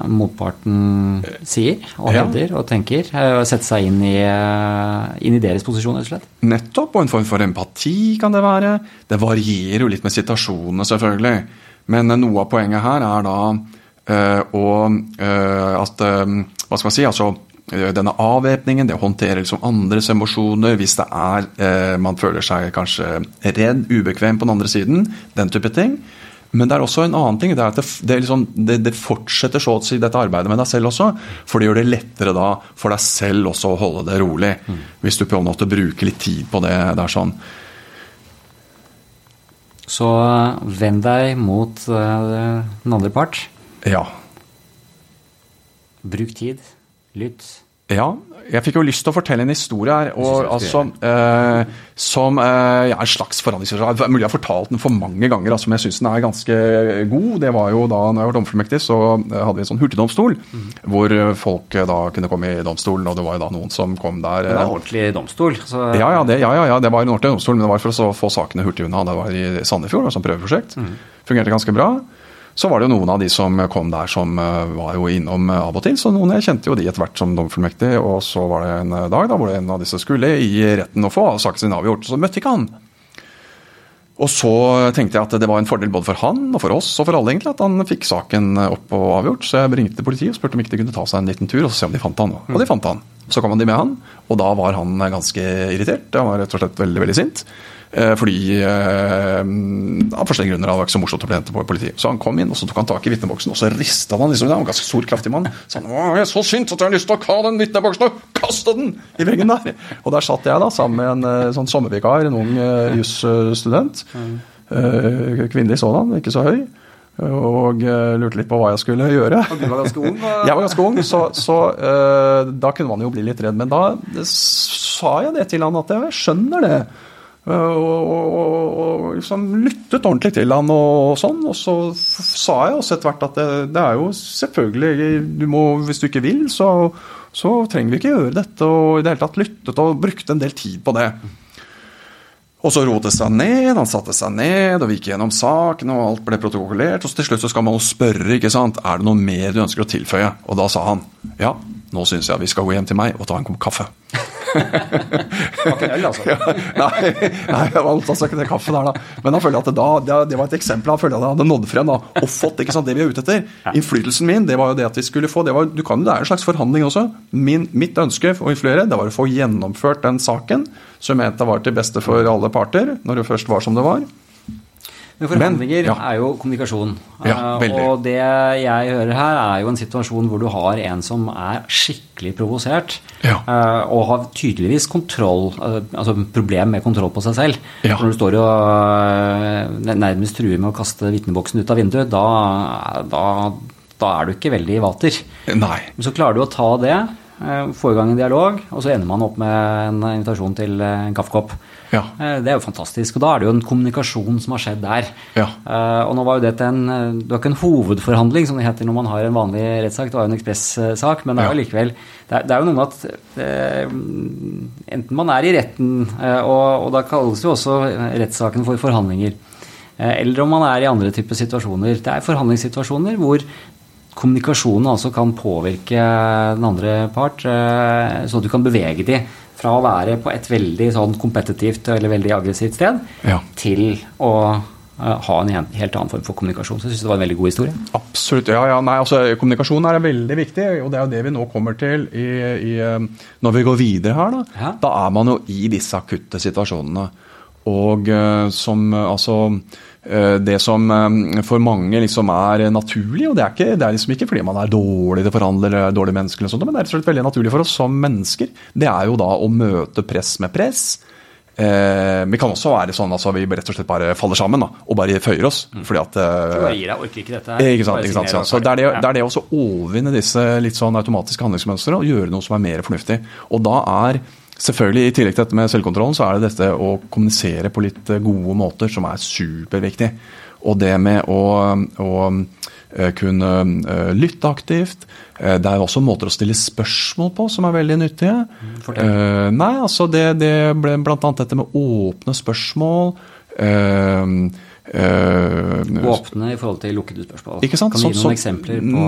motparten sier og hevder ja. og tenker. Eh, og sette seg inn i, eh, inn i, deres posisjon, rett og slett. Nettopp, og en form for empati kan det være. Det varierer jo litt med situasjonene, selvfølgelig. Men noe av poenget her er da øh, å, øh, at Hva skal man si? altså Eh, denne avvæpningen, det å håndtere liksom andres emosjoner hvis det er eh, man føler seg kanskje redd, ubekvem på den andre siden, den type ting. Men det er også en annen ting. Det, det, det, liksom, det fortsetter så å si dette arbeidet med deg selv også. For det gjør det lettere da for deg selv også å holde det rolig. Mm. Hvis du på en måte bruker litt tid på det. det er sånn. Så eh, vend deg mot uh, den andre part. Ja. Bruk tid. Lytt. Ja, jeg fikk jo lyst til å fortelle en historie her. Og, altså, eh, som eh, ja, en slags forandringshistorie. Mulig jeg har fortalt den for mange ganger, altså, men jeg syns den er ganske god. Det var jo da når jeg var domfullmektig, så eh, hadde vi en sånn hurtigdomstol. Mm. Hvor eh, folk eh, da kunne komme i domstolen, og det var jo da noen som kom der. Men det var ordentlig domstol? Så... Ja, ja, det, ja, ja, det var en ordentlig domstol, men det var for å få sakene hurtig unna. Det var i Sandefjord, som prøveprosjekt. Mm. Fungerte ganske bra. Så var det jo noen av de som kom der som eh, var jo innom eh, av og til. Så noen jeg kjente jo de etter hvert som domfullmektig. Og så var det en eh, dag da hvor en av disse skulle i retten å få saken sin avgjort. Så møtte ikke han. Og så tenkte jeg at det var en fordel både for han og for oss og for alle egentlig at han fikk saken opp og avgjort. Så jeg ringte politiet og spurte om ikke de kunne ta seg en liten tur og se om de fant han. Og de fant han. Så kom de med han, og da var han ganske irritert. Han var rett og slett veldig, veldig sint. Eh, fordi eh, Av forskjellige grunner. Det var ikke så morsomt å bli hentet på politiet. Så han kom inn, og så tok han tak i vitneboksen, og så rista han liksom, han var en ganske stor, kraftig mann. Så han var så sint at jeg har lyst til å ta den vitneboksen og kaste den i veggen der! Og der satt jeg da sammen med en eh, sånn sommervikar, en ung jusstudent. Mm. Kvinnelig sådan, ikke så høy. Og uh, lurte litt på hva jeg skulle gjøre. Og du var ganske ung? Og... jeg var ganske ung, så, så uh, da kunne man jo bli litt redd. Men da sa jeg det til han at jeg skjønner det. Uh, og, og, og, liksom lyttet ordentlig til han og, sånn. Og så sa jeg også etter hvert at det, det, er jo selvfølgelig du må, Hvis du ikke vil, så, så trenger vi ikke gjøre dette. Og i det hele tatt lyttet og brukte en del tid på det. Og så rotet seg ned, han satte seg ned, og vi gikk gjennom saken, og alt ble protokollert. Og til slutt så skal man jo spørre, ikke sant, er det noe mer du ønsker å tilføye? Og da sa han ja, nå syns jeg vi skal gå hjem til meg og ta en kopp kaffe. øl, altså? Ja, nei, nei, jeg valgte altså ikke det kaffe der, da. Men han følte at det, da, det var et eksempel han følte at han hadde nådd frem da, og fått ikke sant, det vi er ute etter. Innflytelsen min det var jo det at vi skulle få det, var, du kan, det er en slags forhandling også. Min, mitt ønske å influere det var å få gjennomført den saken som jeg mente var til beste for alle parter, når det først var som det var. Men forhandlinger Men, ja. er jo kommunikasjon. Ja, veldig. og det jeg hører her, er jo en situasjon hvor du har en som er skikkelig provosert, ja. Eh, og har tydeligvis kontroll, eh, altså problem med kontroll på seg selv. Når du står og eh, nærmest truer med å kaste vitneboksen ut av vinduet, da, da, da er du ikke veldig i vater. Nei. Men så klarer du å ta det få i gang en dialog, og så ender man opp med en invitasjon til en kaffekopp. Ja. Eh, det er jo fantastisk. Og da er det jo en kommunikasjon som har skjedd der. Ja. Og nå var jo dette en eh, Det var ikke en hovedforhandling, som det heter når man har en vanlig rettssak. Det var jo en ekspressak, men det er jo likevel det er, det er jo noe med at enten man er i retten, og, og, da kalles jo også rettssaken for forhandlinger, eller om man er i andre typer situasjoner. Det er forhandlingssituasjoner hvor kommunikasjonen altså kan påvirke den andre part, så du kan bevege dem fra å være på et veldig sånn kompetitivt eller veldig aggressivt sted ja. til å uh, ha en helt annen form for kommunikasjon. Så jeg syns det var en veldig god historie. Absolutt. ja, ja, nei, altså Kommunikasjon er veldig viktig, og det er jo det vi nå kommer til i, i, um, når vi går videre her. Da. Ja. da er man jo i disse akutte situasjonene. Og som altså Eh, det som eh, for mange liksom er naturlig. og Det er, ikke, det er liksom ikke fordi man er dårlig til å forhandle eller dårlig menneske, eller sånt, men det er veldig naturlig for oss som mennesker. Det er jo da å møte press med press. Eh, vi kan også være sånn at altså, vi rett og slett bare faller sammen da, og bare føyer oss. Mm. fordi at... Eh, gir deg, orker ikke dette her. Ikke sant, ikke sant, så det er det, det er det å overvinne disse litt sånn automatiske handlingsmønstre og gjøre noe som er mer fornuftig. Og da er Selvfølgelig, I tillegg til dette med selvkontrollen, så er det dette å kommunisere på litt eh, gode måter som er superviktig. Og det med å, å eh, kunne eh, lytte aktivt. Det er også måter å stille spørsmål på som er veldig nyttige. Fortell. nei, altså det, det ble bl.a. dette med åpne spørsmål. Uh, Åpne i forhold til lukkede spørsmål. Ikke sant? Kan du gi noen så, eksempler på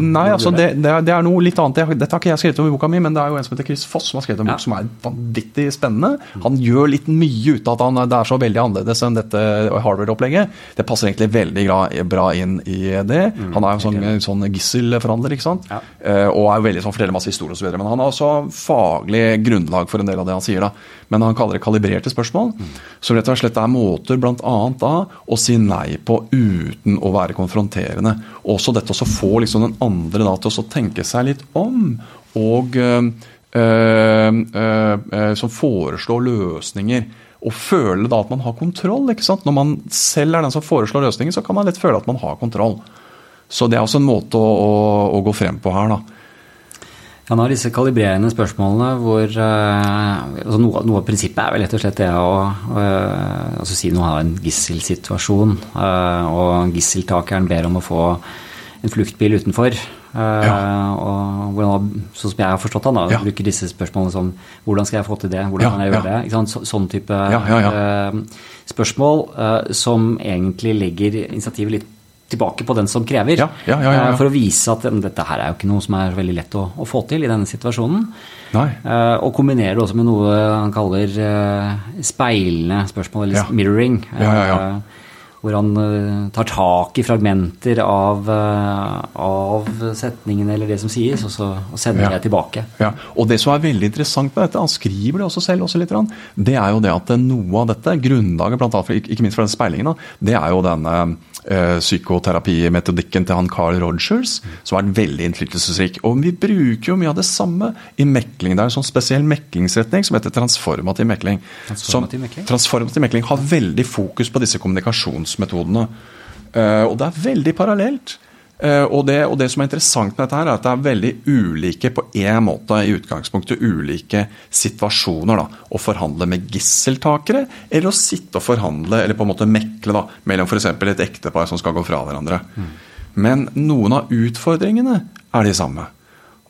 Nei, altså det, det, er, det, er, noe litt annet. Dette har ikke jeg skrevet om i boka mi, men det er jo en som heter Chris Foss som har skrevet en bok som er vanvittig spennende. Han gjør litt mye ut av at han, det er så veldig annerledes enn dette Harvard-opplegget. Det passer egentlig veldig bra inn i det. Mm, han er jo sånn, sånn gisselforhandler, ikke sant. Ja. Uh, og er veldig sånn, forteller masse historier osv. Men han har også faglig grunnlag for en del av det han sier. da. Men han kaller det kalibrerte spørsmål. Mm. Som rett og slett er måter bl.a. da å si nei på uten å være konfronterende. Også dette å få liksom den andre da, til å tenke seg litt om, og øh, øh, som foreslår løsninger. Og føle da at man har kontroll. ikke sant? Når man selv er den som foreslår løsninger, så kan man lett føle at man har kontroll. Så det er også en måte å, å, å gå frem på her. da. Han har disse kalibrerende spørsmålene hvor uh, altså noe, noe, av prinsippet er vel rett og slett det å uh, altså si noe av en gisselsituasjon, uh, og gisseltakeren ber om å få en fluktbil utenfor. Ja. og hvordan, Sånn som jeg har forstått han, da, ja. bruker disse spørsmålene som hvordan skal jeg få til det, hvordan ja, kan jeg gjøre det? Så, sånn type spørsmål som egentlig legger initiativet litt tilbake på den som krever. Ja, ja, ja, eh, for å vise at dette her er jo ikke noe som er veldig lett å, å få til i denne situasjonen. Nei. Uh, og kombinere det også med noe han kaller uh, speilende spørsmål, eller mirroring. Hvor han tar tak i fragmenter av, av setningene eller det som sies, og så og sender det tilbake. Ja, og Det som er veldig interessant med dette, han skriver det også selv, også litt, det er jo det at noe av dette, grunnlaget blant annet, ikke minst for den speilingen, det er jo denne eh, psykoterapimetodikken til han Carl Rogers, som er veldig innflytelsesrik. Og vi bruker jo mye av det samme i mekling. Det er en sånn spesiell meklingsretning som heter transformativ mekling. Transformativ mekling? Som, transformativ mekling har veldig fokus på disse kommunikasjonsmetodene. Eh, og det er veldig parallelt. Uh, og, det, og, det, som er interessant med dette, her er at det er veldig ulike på én måte i utgangspunktet ulike situasjoner. da, Å forhandle med gisseltakere, eller å sitte og forhandle eller på en måte mekle da, mellom f.eks. et ektepar som skal gå fra hverandre. Mm. Men noen av utfordringene er de samme.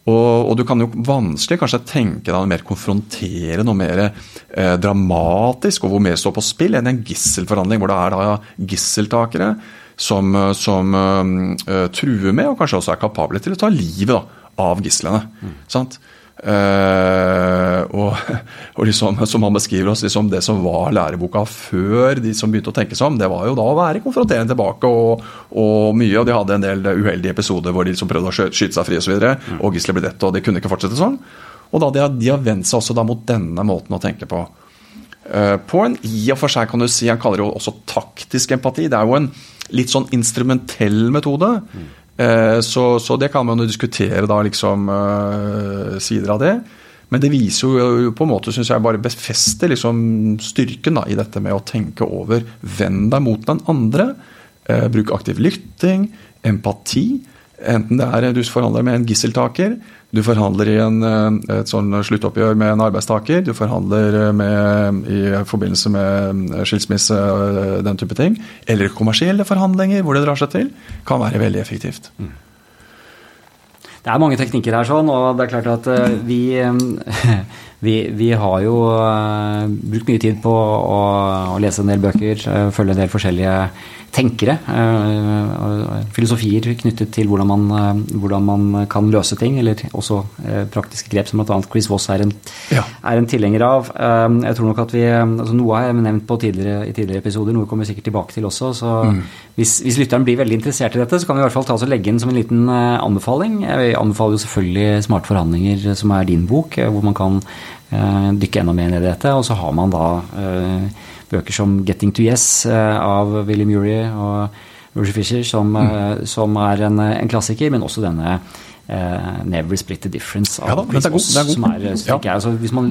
Og, og, du kan jo vanskelig kanskje tenke deg noe mer konfronterende og mer eh, dramatisk, og hvor mer står på spill, enn en gisselforhandling hvor det er da gisseltakere som, eh, som uh, truer med, og kanskje også er kapable til å ta livet da, av gislene. Mm. sant? Uh, og, og liksom, som han beskriver oss, liksom det som var læreboka før de som begynte å tenke seg om, det var jo da å være konfronterende tilbake og, og mye. Og de hadde en del uheldige episoder hvor de liksom prøvde å skyte seg fri osv. Og, så mm. og gisler ble drept, og de kunne ikke fortsette sånn. Og da de har, de har vendt seg også da mot denne måten å tenke på. Uh, på en i og for seg, kan du si, han kaller det jo også taktisk empati. Det er jo en litt sånn instrumentell metode. Mm. Så, så, det kan man jo diskutere, da, liksom uh, sider av det. Men det viser jo på en måte, syns jeg, bare befester liksom styrken da, i dette med å tenke over vend deg mot den andre. Bruk aktiv lytting, empati. Enten det er du forhandler med en gisseltaker, du forhandler i en, eh, et sånn sluttoppgjør med en arbeidstaker. Du forhandler eh, med, i forbindelse med skilsmisse skilsmisse, den type ting. Eller kommersielle forhandlinger hvor det drar seg til. Kan være veldig effektivt. Mm. Det er mange teknikker her, sånn, og det er klart at vi, vi, vi har jo brukt mye tid på å, å, lese en del bøker, følge en del forskjellige tenkere. Eh, filosofier knyttet til hvordan man, eh, hvordan man, kan løse ting, eller også eh, praktiske grep som bl.a. Chris Voss er en, ja. er en, tilhenger av. Jeg tror nok at vi, altså Noe har jeg nevnt på tidligere, i tidligere episoder, noe kommer vi sikkert tilbake til også. så mm. hvis, hvis, lytteren blir veldig interessert i dette, så kan vi i hvert fall ta oss og legge inn som en liten anbefaling. Jeg anbefaler jo selvfølgelig Smarte forhandlinger, som er din bok, hvor man kan dykke enda mer ned i dette. Og så har man da bøker som 'Getting to Yes' eh, av William Murray og Roger Fisher, som, mm. Eh, som er en, en, klassiker, men også denne Uh, 'Never Split the Difference' av ja, Chris Voss. Som er, ja. jeg, altså, man,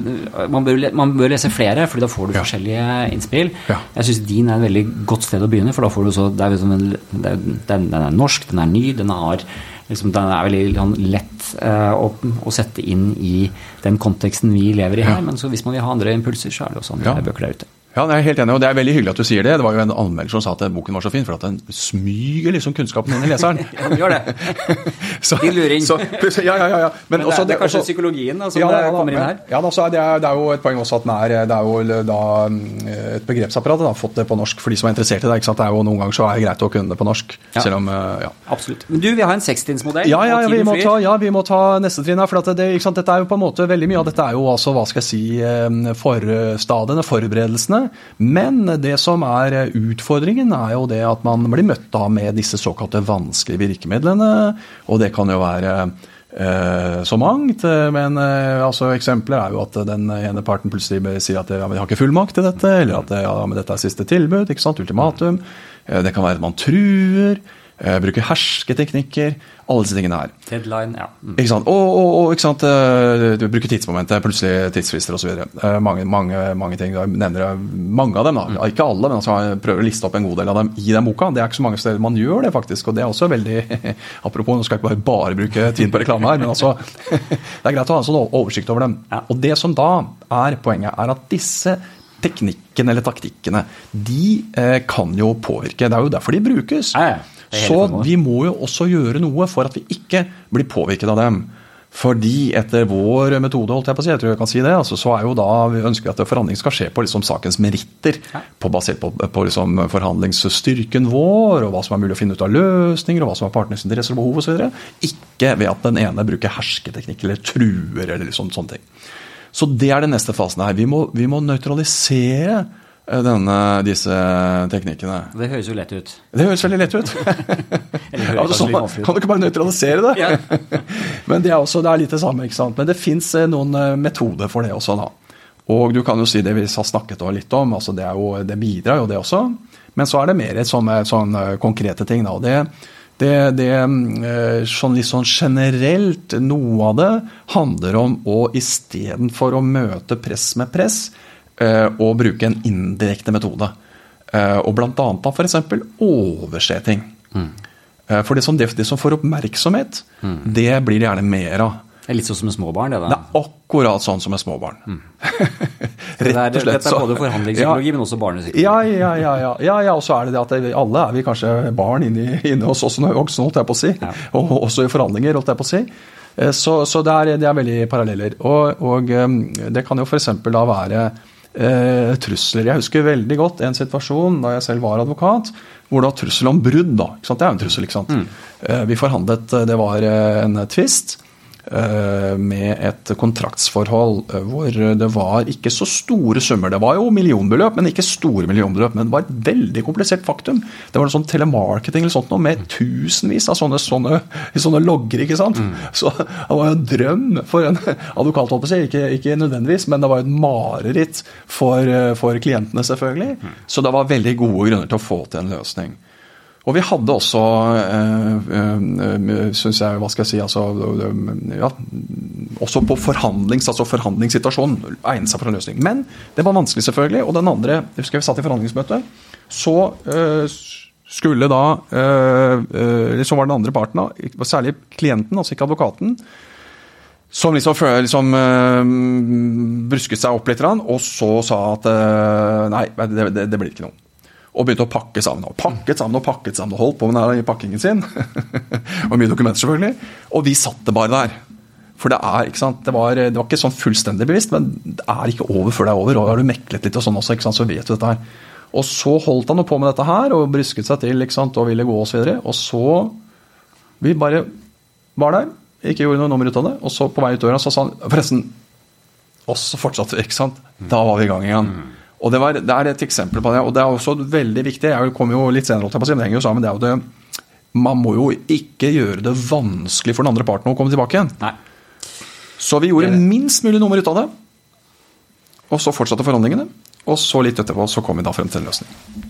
man, bør, man, bør, lese flere, fordi da får du ja. forskjellige innspill. Jeg syns din er et veldig godt sted å begynne, for da får du så, det er det er, den, den, er norsk, den er ny, den, har, liksom, den er veldig sånn, lett uh, å, å, sette inn i den konteksten vi lever i her. Men så hvis man vil ha andre impulser, så er det også andre bøker der ute. Ja, jeg er helt enig, og Det er veldig hyggelig at du sier det. Det var jo en anmelder som sa at boken var så fin, for at den smyger liksom kunnskapen inn i leseren. ja, den gjør det. så, lurer inn. Så, ja, ja, ja, Men, Men det, også, det, er kanskje også, psykologien da, som ja, da, kommer inn her? Ja, da, det, er, det, er, jo et poeng også at den er, det er jo da, et begrepsapparat. Da, fått det på norsk for de som er interessert i det. ikke sant? Det er jo Noen ganger så er det greit å kunne det på norsk. selv om, ja. Absolutt. Men du, vi har en sekstrinnsmodell? Ja, ja, vi må ta, ja, vi må ta neste trinn her. for det, dette er jo på en måte, Veldig mye av dette er jo altså, hva skal jeg si, forstadiene, forberedelsene. Men det som er utfordringen, er jo det at man blir møtt da med disse såkalte vanskelige virkemidlene. Og det kan jo være eh, så mangt. Men eh, altså, eksempler er jo at den ene parten plutselig sier at ja, de har ikke fullmakt til dette, eller at ja, men dette er siste tilbud, ikke sant, ultimatum. Eh, det kan være at man truer. Eh, bruker hersketeknikker. Alle disse tingene her. Deadline, ja. Mm. Ikke sant? Og, og, og ikke sant? Eh, du bruker tidsmomentet, plutselig tidsfrister osv. Uh, mange, mange, mange ting. Jeg nevner mange av dem. da. Mm. Ikke alle, men altså, jeg prøver å liste opp en god del av dem i den boka. Det er ikke så mange steder man gjør det, faktisk. Og det er også veldig Apropos, nå skal jeg ikke bare, bare bruke tid på reklame her, men altså Det er greit å ha en sånn oversikt over dem. Ja. Og det som da er poenget, er at disse teknikkene eller taktikkene, de eh, kan jo påvirke. Det er jo derfor de brukes. Ja, ja. Så vi må jo også gjøre noe for at vi ikke blir påvirket av dem. Fordi etter vår metode, holdt jeg på å si, jeg tror jeg kan si det, altså, så er jo da vi ønsker at forhandling skal skje på liksom sakens meritter. På, basert på, på liksom forhandlingsstyrken vår, og hva som er mulig å finne ut av løsninger, og hva som er partenes interesser og behov osv. Ikke ved at den ene bruker hersketeknikk eller truer eller liksom, sånne ting. Så det er den neste fasen her. Vi må, vi må nøytralisere denne, disse teknikkene. Det høres jo lett ut. Det høres veldig lett ut. altså, kan du ikke bare nøytralisere det? Ja. Men det er, også, det er litt det samme. ikke sant? Men det fins eh, noen eh, metoder for det også. da. Og du kan jo si det vi har snakket litt om, altså det, jo, det bidrar jo det også. Men så er det mer sånne, sånne konkrete ting. Da. det det, det, sånn litt sånn generelt, noe av det handler om å istedenfor å møte press med press, å bruke en indirekte metode. Og bl.a. da f.eks. overse ting. Mm. For det som, det, som får oppmerksomhet, mm. det blir det gjerne mer av. Det er litt sånn som med småbarn? Det, da. det er akkurat sånn som med småbarn. Mm. Rett og slett. Dette er både forhandlingspsykologi, ja, men også barnepsykologi. Ja, ja, ja, ja, ja, ja. Og så er det det at alle er vi kanskje barn inni, inni oss også når vi er voksne, holdt jeg på å si. Ja. Og også i forhandlinger, holdt jeg på å si. Eh, så, så det, er, det, er, veldig paralleller. Og, og det kan jo f.eks. da være eh, trusler. Jeg husker veldig godt en situasjon da jeg selv var advokat, hvor det var trussel om brudd. da, Det er jo en trussel, ikke sant. Mm. Eh, vi forhandlet, det var en tvist Eh, med et kontraktsforhold eh, hvor det var ikke så store summer. Det var jo millionbeløp, men ikke store millionbeløp. Men det var et veldig komplisert faktum. Det var noe sånn telemarketing eller sånt noe, med tusenvis av sånne, sånne, sånne logger. ikke sant? Mm. Så det var jo en drøm for en advokat, ikke, ikke nødvendigvis, men det var jo et mareritt for, eh, for klientene, selvfølgelig. Mm. Så det var veldig gode grunner til å få til en løsning. Og vi hadde også, øh, øh, syns jeg, hva skal jeg si altså, ja, Også på forhandlings, altså forhandlingssituasjonen egnet seg for en løsning. Men det var vanskelig, selvfølgelig. Og den andre, jeg husker vi satt i forhandlingsmøte, så skulle da Så var den andre parten, særlig klienten, altså ikke advokaten, som liksom, liksom brusket seg opp litt, og så sa at nei, det, det, det blir ikke noe og begynte å pakke sammen. og Pakket sammen og pakket sammen og holdt på med den pakkingen sin. og mye dokumenter, selvfølgelig. Og vi satt det bare der. For det er, ikke sant, det var, det var, ikke sånn fullstendig bevisst, men det er ikke over før det er over. Og har du meklet litt og sånn også, ikke sant, så vet du dette her. Og så holdt han på med dette her og brysket seg til ikke sant, og ville gå osv. Og, og så Vi bare var der, ikke gjorde noe nummer ut av det. Og så på vei ut døra så sa han Forresten. Og så fortsatte vi, ikke sant. Da var vi i gang igjen. Og det, var, det, er et eksempel på det. Og det er også veldig viktig, jeg kommer jo litt senere, men det henger jo sammen. det er jo det, Man må jo ikke gjøre det vanskelig for den andre parten å komme tilbake igjen. Nei. Så vi gjorde minst mulig nummer ut av det. Og så fortsatte forhandlingene. Og så litt etterpå så kom vi da frem til en løsning.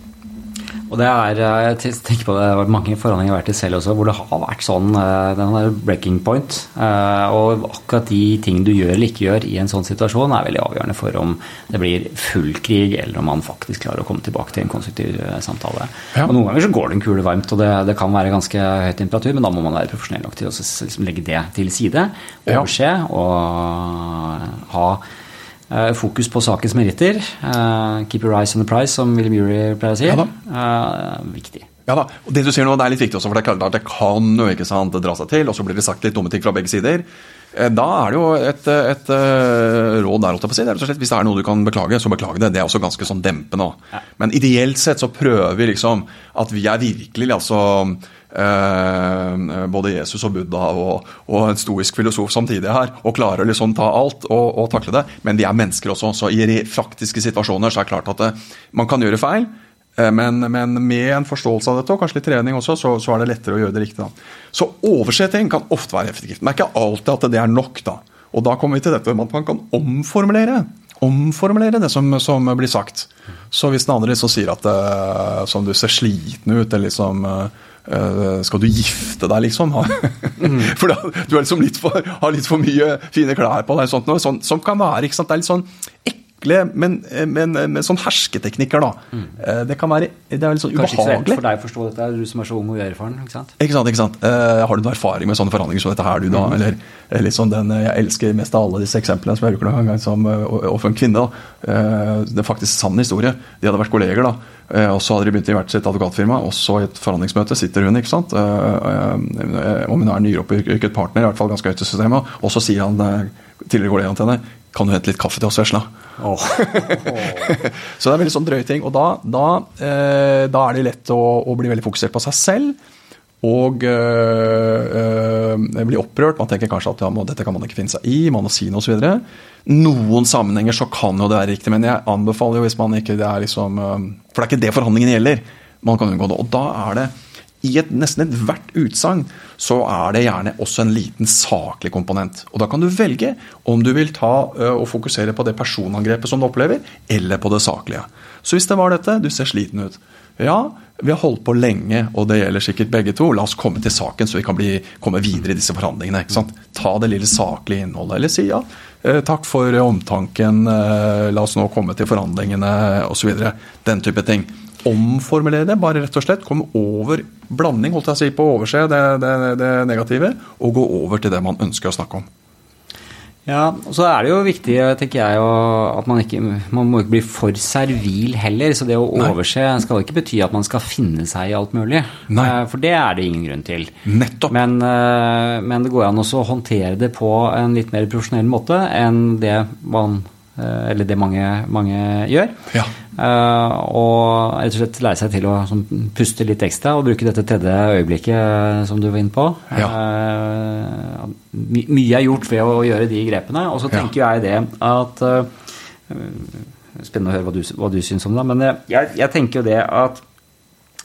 Og det er, eh, jeg tenker på det, det har mange forhandlinger jeg har vært i selv også, hvor det har vært sånn eh, den der breaking point. Eh, og akkurat de ting du gjør eller ikke gjør i en sånn situasjon, er veldig avgjørende for om det blir full krig, eller om man faktisk klarer å komme tilbake til en konstruktiv samtale. Ja. Og Noen ganger så går det en kule varmt, og det, det, kan være ganske høy temperatur, men da må man være profesjonell nok til å liksom legge det til side, overse og ha fokus på sakens meritter. Uh, keep your eyes on the price, som William Murray pleier å si. Ja, uh, viktig. Ja da, og Det du sier nå, det er litt viktig også, for det, er klart at det kan jo ikke sant, dra seg til, og så blir det sagt litt dumme ting fra begge sider. Da er det jo et, et, et råd der, si. Det er slett, Hvis det er noe du kan beklage, så beklage det. Det er også ganske sånn dempende. Ja. Men ideelt sett så prøver vi liksom at vi er virkelig altså eh, både Jesus og Buddha og, og, en stoisk filosof samtidig her, og klarer å liksom ta alt og, og, takle det. Men vi er mennesker også, så i faktiske situasjoner så er det klart at det, eh, man kan gjøre feil. Eh, men, men, med en forståelse av dette, og kanskje litt trening også, så, så er det lettere å gjøre det riktig. Da. Så oversetting kan ofte være effektivt. Men det er ikke alltid at det er nok. da. Og da kommer vi til dette med at man kan omformulere. Omformulere det som, som blir sagt. Så hvis den andre liksom sier at som du ser sliten ut, eller liksom skal du gifte deg, liksom? mm. For da, du liksom litt for, har litt for mye fine klær på deg. Sånt, noe, sånt, som kan være ikke sant? Det er litt sånn ekle, men, men, men sånn hersketeknikker, da. Mm. Uh, det kan være det er litt sånn Kanskje ubehagelig. Kanskje ikke for deg å forstå dette, du som er så ung og uerfaren. Ikke sant? Ikke sant, ikke sant. Uh, har du noen erfaring med sånne forhandlinger som dette her, du, da? Mm. Eller eller sånn den Jeg elsker mest av alle disse eksemplene som jeg bruker noen gang som, og for en kvinne. da. Det er faktisk sann historie. De hadde vært kolleger. da Eh, og så hadde de begynt i hvert sitt advokatfirma, og så i et forhandlingsmøte sitter hun, ikke sant. Eh, eh, om hun er nyoppyrket partner, i hvert fall ganske høyt i systemet. Og så sier han tidligere kollegaen til henne kan du hente litt kaffe til oss, vesla? Oh. Så det er veldig sånn drøye ting. Og da, da, da, er det lett å, å bli veldig fokusert på seg selv og øh, øh, blir opprørt. Man tenker kanskje at ja, dette kan man ikke finne seg i, man må si noe osv. Noen sammenhenger så kan jo det være riktig, men jeg anbefaler jo hvis man ikke det er liksom øh, For det er ikke det forhandlingen gjelder. Man kan unngå det. Og da er det i et, nesten ethvert utsagn så er det gjerne også en liten saklig komponent. Og Da kan du velge om du vil ta og fokusere på det personangrepet som du opplever, eller på det saklige. Så hvis det var dette, du ser sliten ut. Ja, vi har holdt på lenge, og det gjelder sikkert begge to. La oss komme til saken, så vi kan bli, komme videre i disse forhandlingene. ikke sant? Ta det lille saklige innholdet. Eller si ja, takk for omtanken, la oss nå komme til forhandlingene, osv. Den type ting omformulere det, bare rett og slett komme over blanding, holdt jeg å si, på å overse det, det, det, negative, og gå over til det man ønsker å snakke om. Ja, og så er det jo viktig, tenker jeg, at man ikke man må ikke bli for servil heller. Så det å Nei. overse skal ikke bety at man skal finne seg i alt mulig. Nei. Eh, for det er det ingen grunn til. Nettopp. Men, eh, men det går an å håndtere det på en litt mer profesjonell måte enn det man eller det mange, mange gjør. Ja. Uh, og rett og slett lære seg til å sånn, puste litt ekstra og bruke dette tredje øyeblikket eh, som du var inne på. Ja. Uh, my mye er gjort ved å gjøre de grepene. Og så tenker ja. jeg det at Spennende å høre hva du, hva du syns om det. Men jeg, jeg, tenker jo det at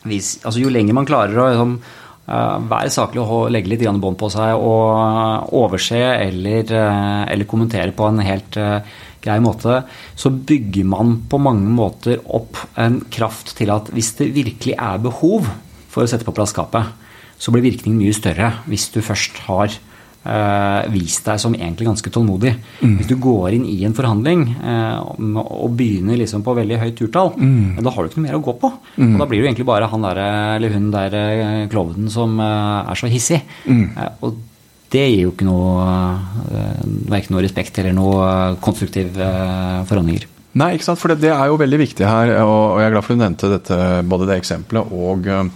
hvis, altså, jo lenger man klarer å liksom, være saklig og legge litt bånd på seg og overse eller, eller kommentere på en helt grei måte, så bygger man på mange måter opp en kraft til at hvis det virkelig er behov for å sette på plass skapet, så blir virkningen mye større hvis du først har Uh, vist deg som egentlig ganske tålmodig. Mm. Hvis du går inn i en forhandling uh, og begynner liksom på veldig høyt turtall, mm. da har du ikke noe mer å gå på. Mm. Og da blir du egentlig bare han der, eller hun der uh, klovnen som er så hissig. Mm. og det gir jo ikke noe, eh, verken noe respekt eller noe konstruktive eh, forhandlinger. Nei, ikke sant? for det, det, er jo veldig viktig her, og jeg er glad for du nevnte dette, både det eksempelet og eh,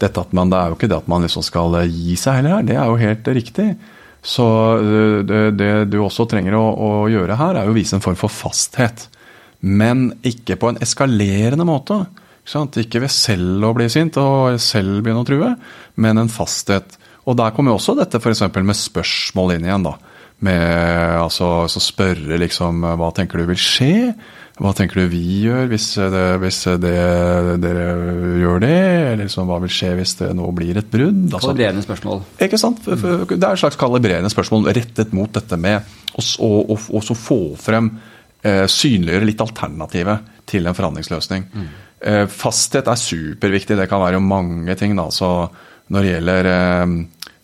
dette at man, Det er jo ikke det at man liksom skal gi seg heller her, det er jo helt riktig. Så det, det du også trenger å, å, gjøre her, er jo å vise en form for fasthet. Men ikke på en eskalerende måte. Ikke, ikke ved selv å bli sint og selv begynne å true, men en fasthet. Og der kommer jo også dette f.eks. med spørsmål inn igjen. da. Med altså, så spørre liksom Hva tenker du vil skje? Hva tenker du vi gjør hvis, det, hvis det, dere gjør det? Eller liksom, hva vil skje hvis det nå blir et brudd? Altså, kalibrerende spørsmål. Ikke sant? Det er et slags kalibrerende spørsmål rettet mot dette med å få frem eh, Synliggjøre litt alternativet til en forhandlingsløsning. Mm. Eh, fasthet er superviktig. Det kan være mange ting. da, så når det gjelder eh,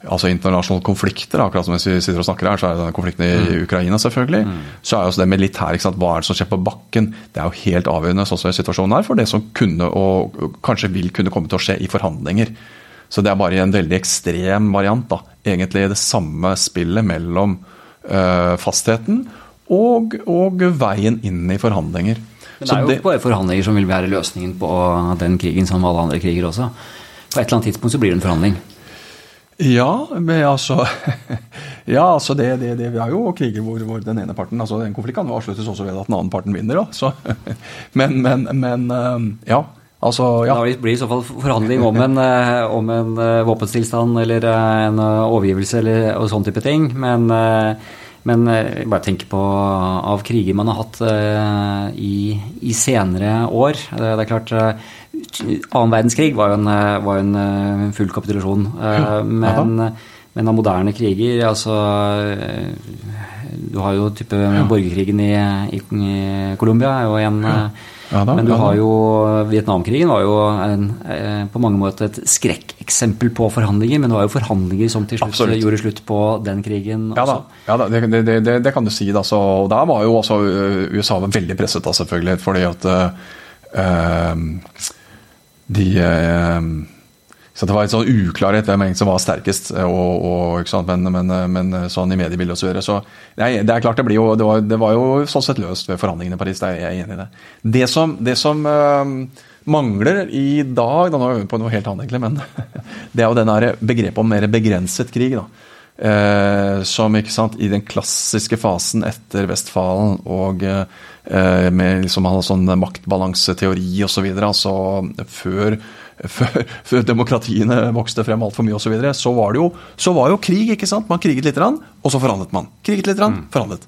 altså internasjonale konflikter, akkurat som vi sitter og snakker her, så er det denne konflikten i mm. Ukraina, selvfølgelig. Mm. Så er også det militære, hva er det som skjer på bakken? Det er jo helt avgjørende sånn som situasjonen er, for det som kunne og kanskje vil kunne komme til å skje i forhandlinger. Så det er bare en veldig ekstrem variant, da. Egentlig det samme spillet mellom øh, fastheten og, og, veien inn i forhandlinger. Men det er jo det, bare forhandlinger som vil være løsningen på den krigen, som alle andre kriger også. På et eller annet tidspunkt så blir det en forhandling. Ja, men altså Ja, altså det, det, det har jo kriger hvor, hvor, den ene parten altså Den konflikten kan avsluttes også ved at den andre parten vinner, da. Så, men, men, men um, ja. Altså, ja. Da blir det i så fall forhandling om en, eh, om en eh, våpenstillstand eller eh, en overgivelse eller og sånn type ting. Men, men bare tenk på av kriger man har hatt i, i senere år. Det, det er klart Annen verdenskrig var jo en, eh, var en eh, full kapitulasjon. Eh, men, men, av moderne kriger altså Du har jo type borgerkrigen i, i, i Colombia er jo en ja. Ja, da, men du har jo Vietnamkrigen var jo en, på mange måter et skrekkeksempel på forhandlinger. Men det var jo forhandlinger som til slutt Absolutt. gjorde slutt på den krigen ja. Da, ja, da, det, det, det, det, kan du si. Da, så, og der var jo også USA veldig presset, da, selvfølgelig. fordi at uh, de eh, så Det var litt sånn uklarhet hvem som var sterkest, eh, og, og, men, men, men, sånn i mediebildet og Så, videre. så nei, det er klart det, blir jo, det, var, det var jo sånn sett løst ved forhandlingene i Paris. Det er jeg enig i det. Det som, det som uh, mangler i dag da Nå er vi på noe helt annet, egentlig, men det er jo den begrepet om mer begrenset krig. da. Uh, som ikke sant, i den klassiske fasen etter Vestfalen og uh, med liksom sånn maktbalanseteori osv. Altså før, før, før demokratiene vokste frem altfor mye osv., så, videre, så, var det jo, så var jo krig. ikke sant? Man kriget litt, og så forhandlet man. Kriget litt, mm. forhandlet.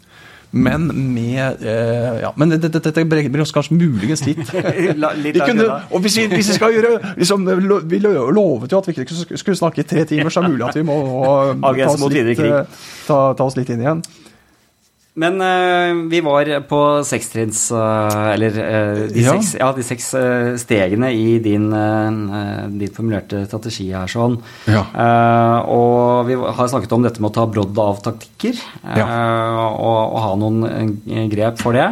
men med eh, Ja, men dette, dette bringer oss kanskje muligens litt litt kunne, Og hvis vi, hvis vi skal gjøre liksom, Vi lovet jo at vi ikke skulle snakke i tre timer, så er det mulig at vi må ta oss, litt, ta, ta oss litt inn igjen. Men uh, vi var på sekstrinns uh, Eller uh, de, ja. Seks, ja, de seks stegene i din, din, formulerte strategi her sånn. Ja. og vi har snakket om dette med å ta brodd av taktikker og, og, ha noen grep for det.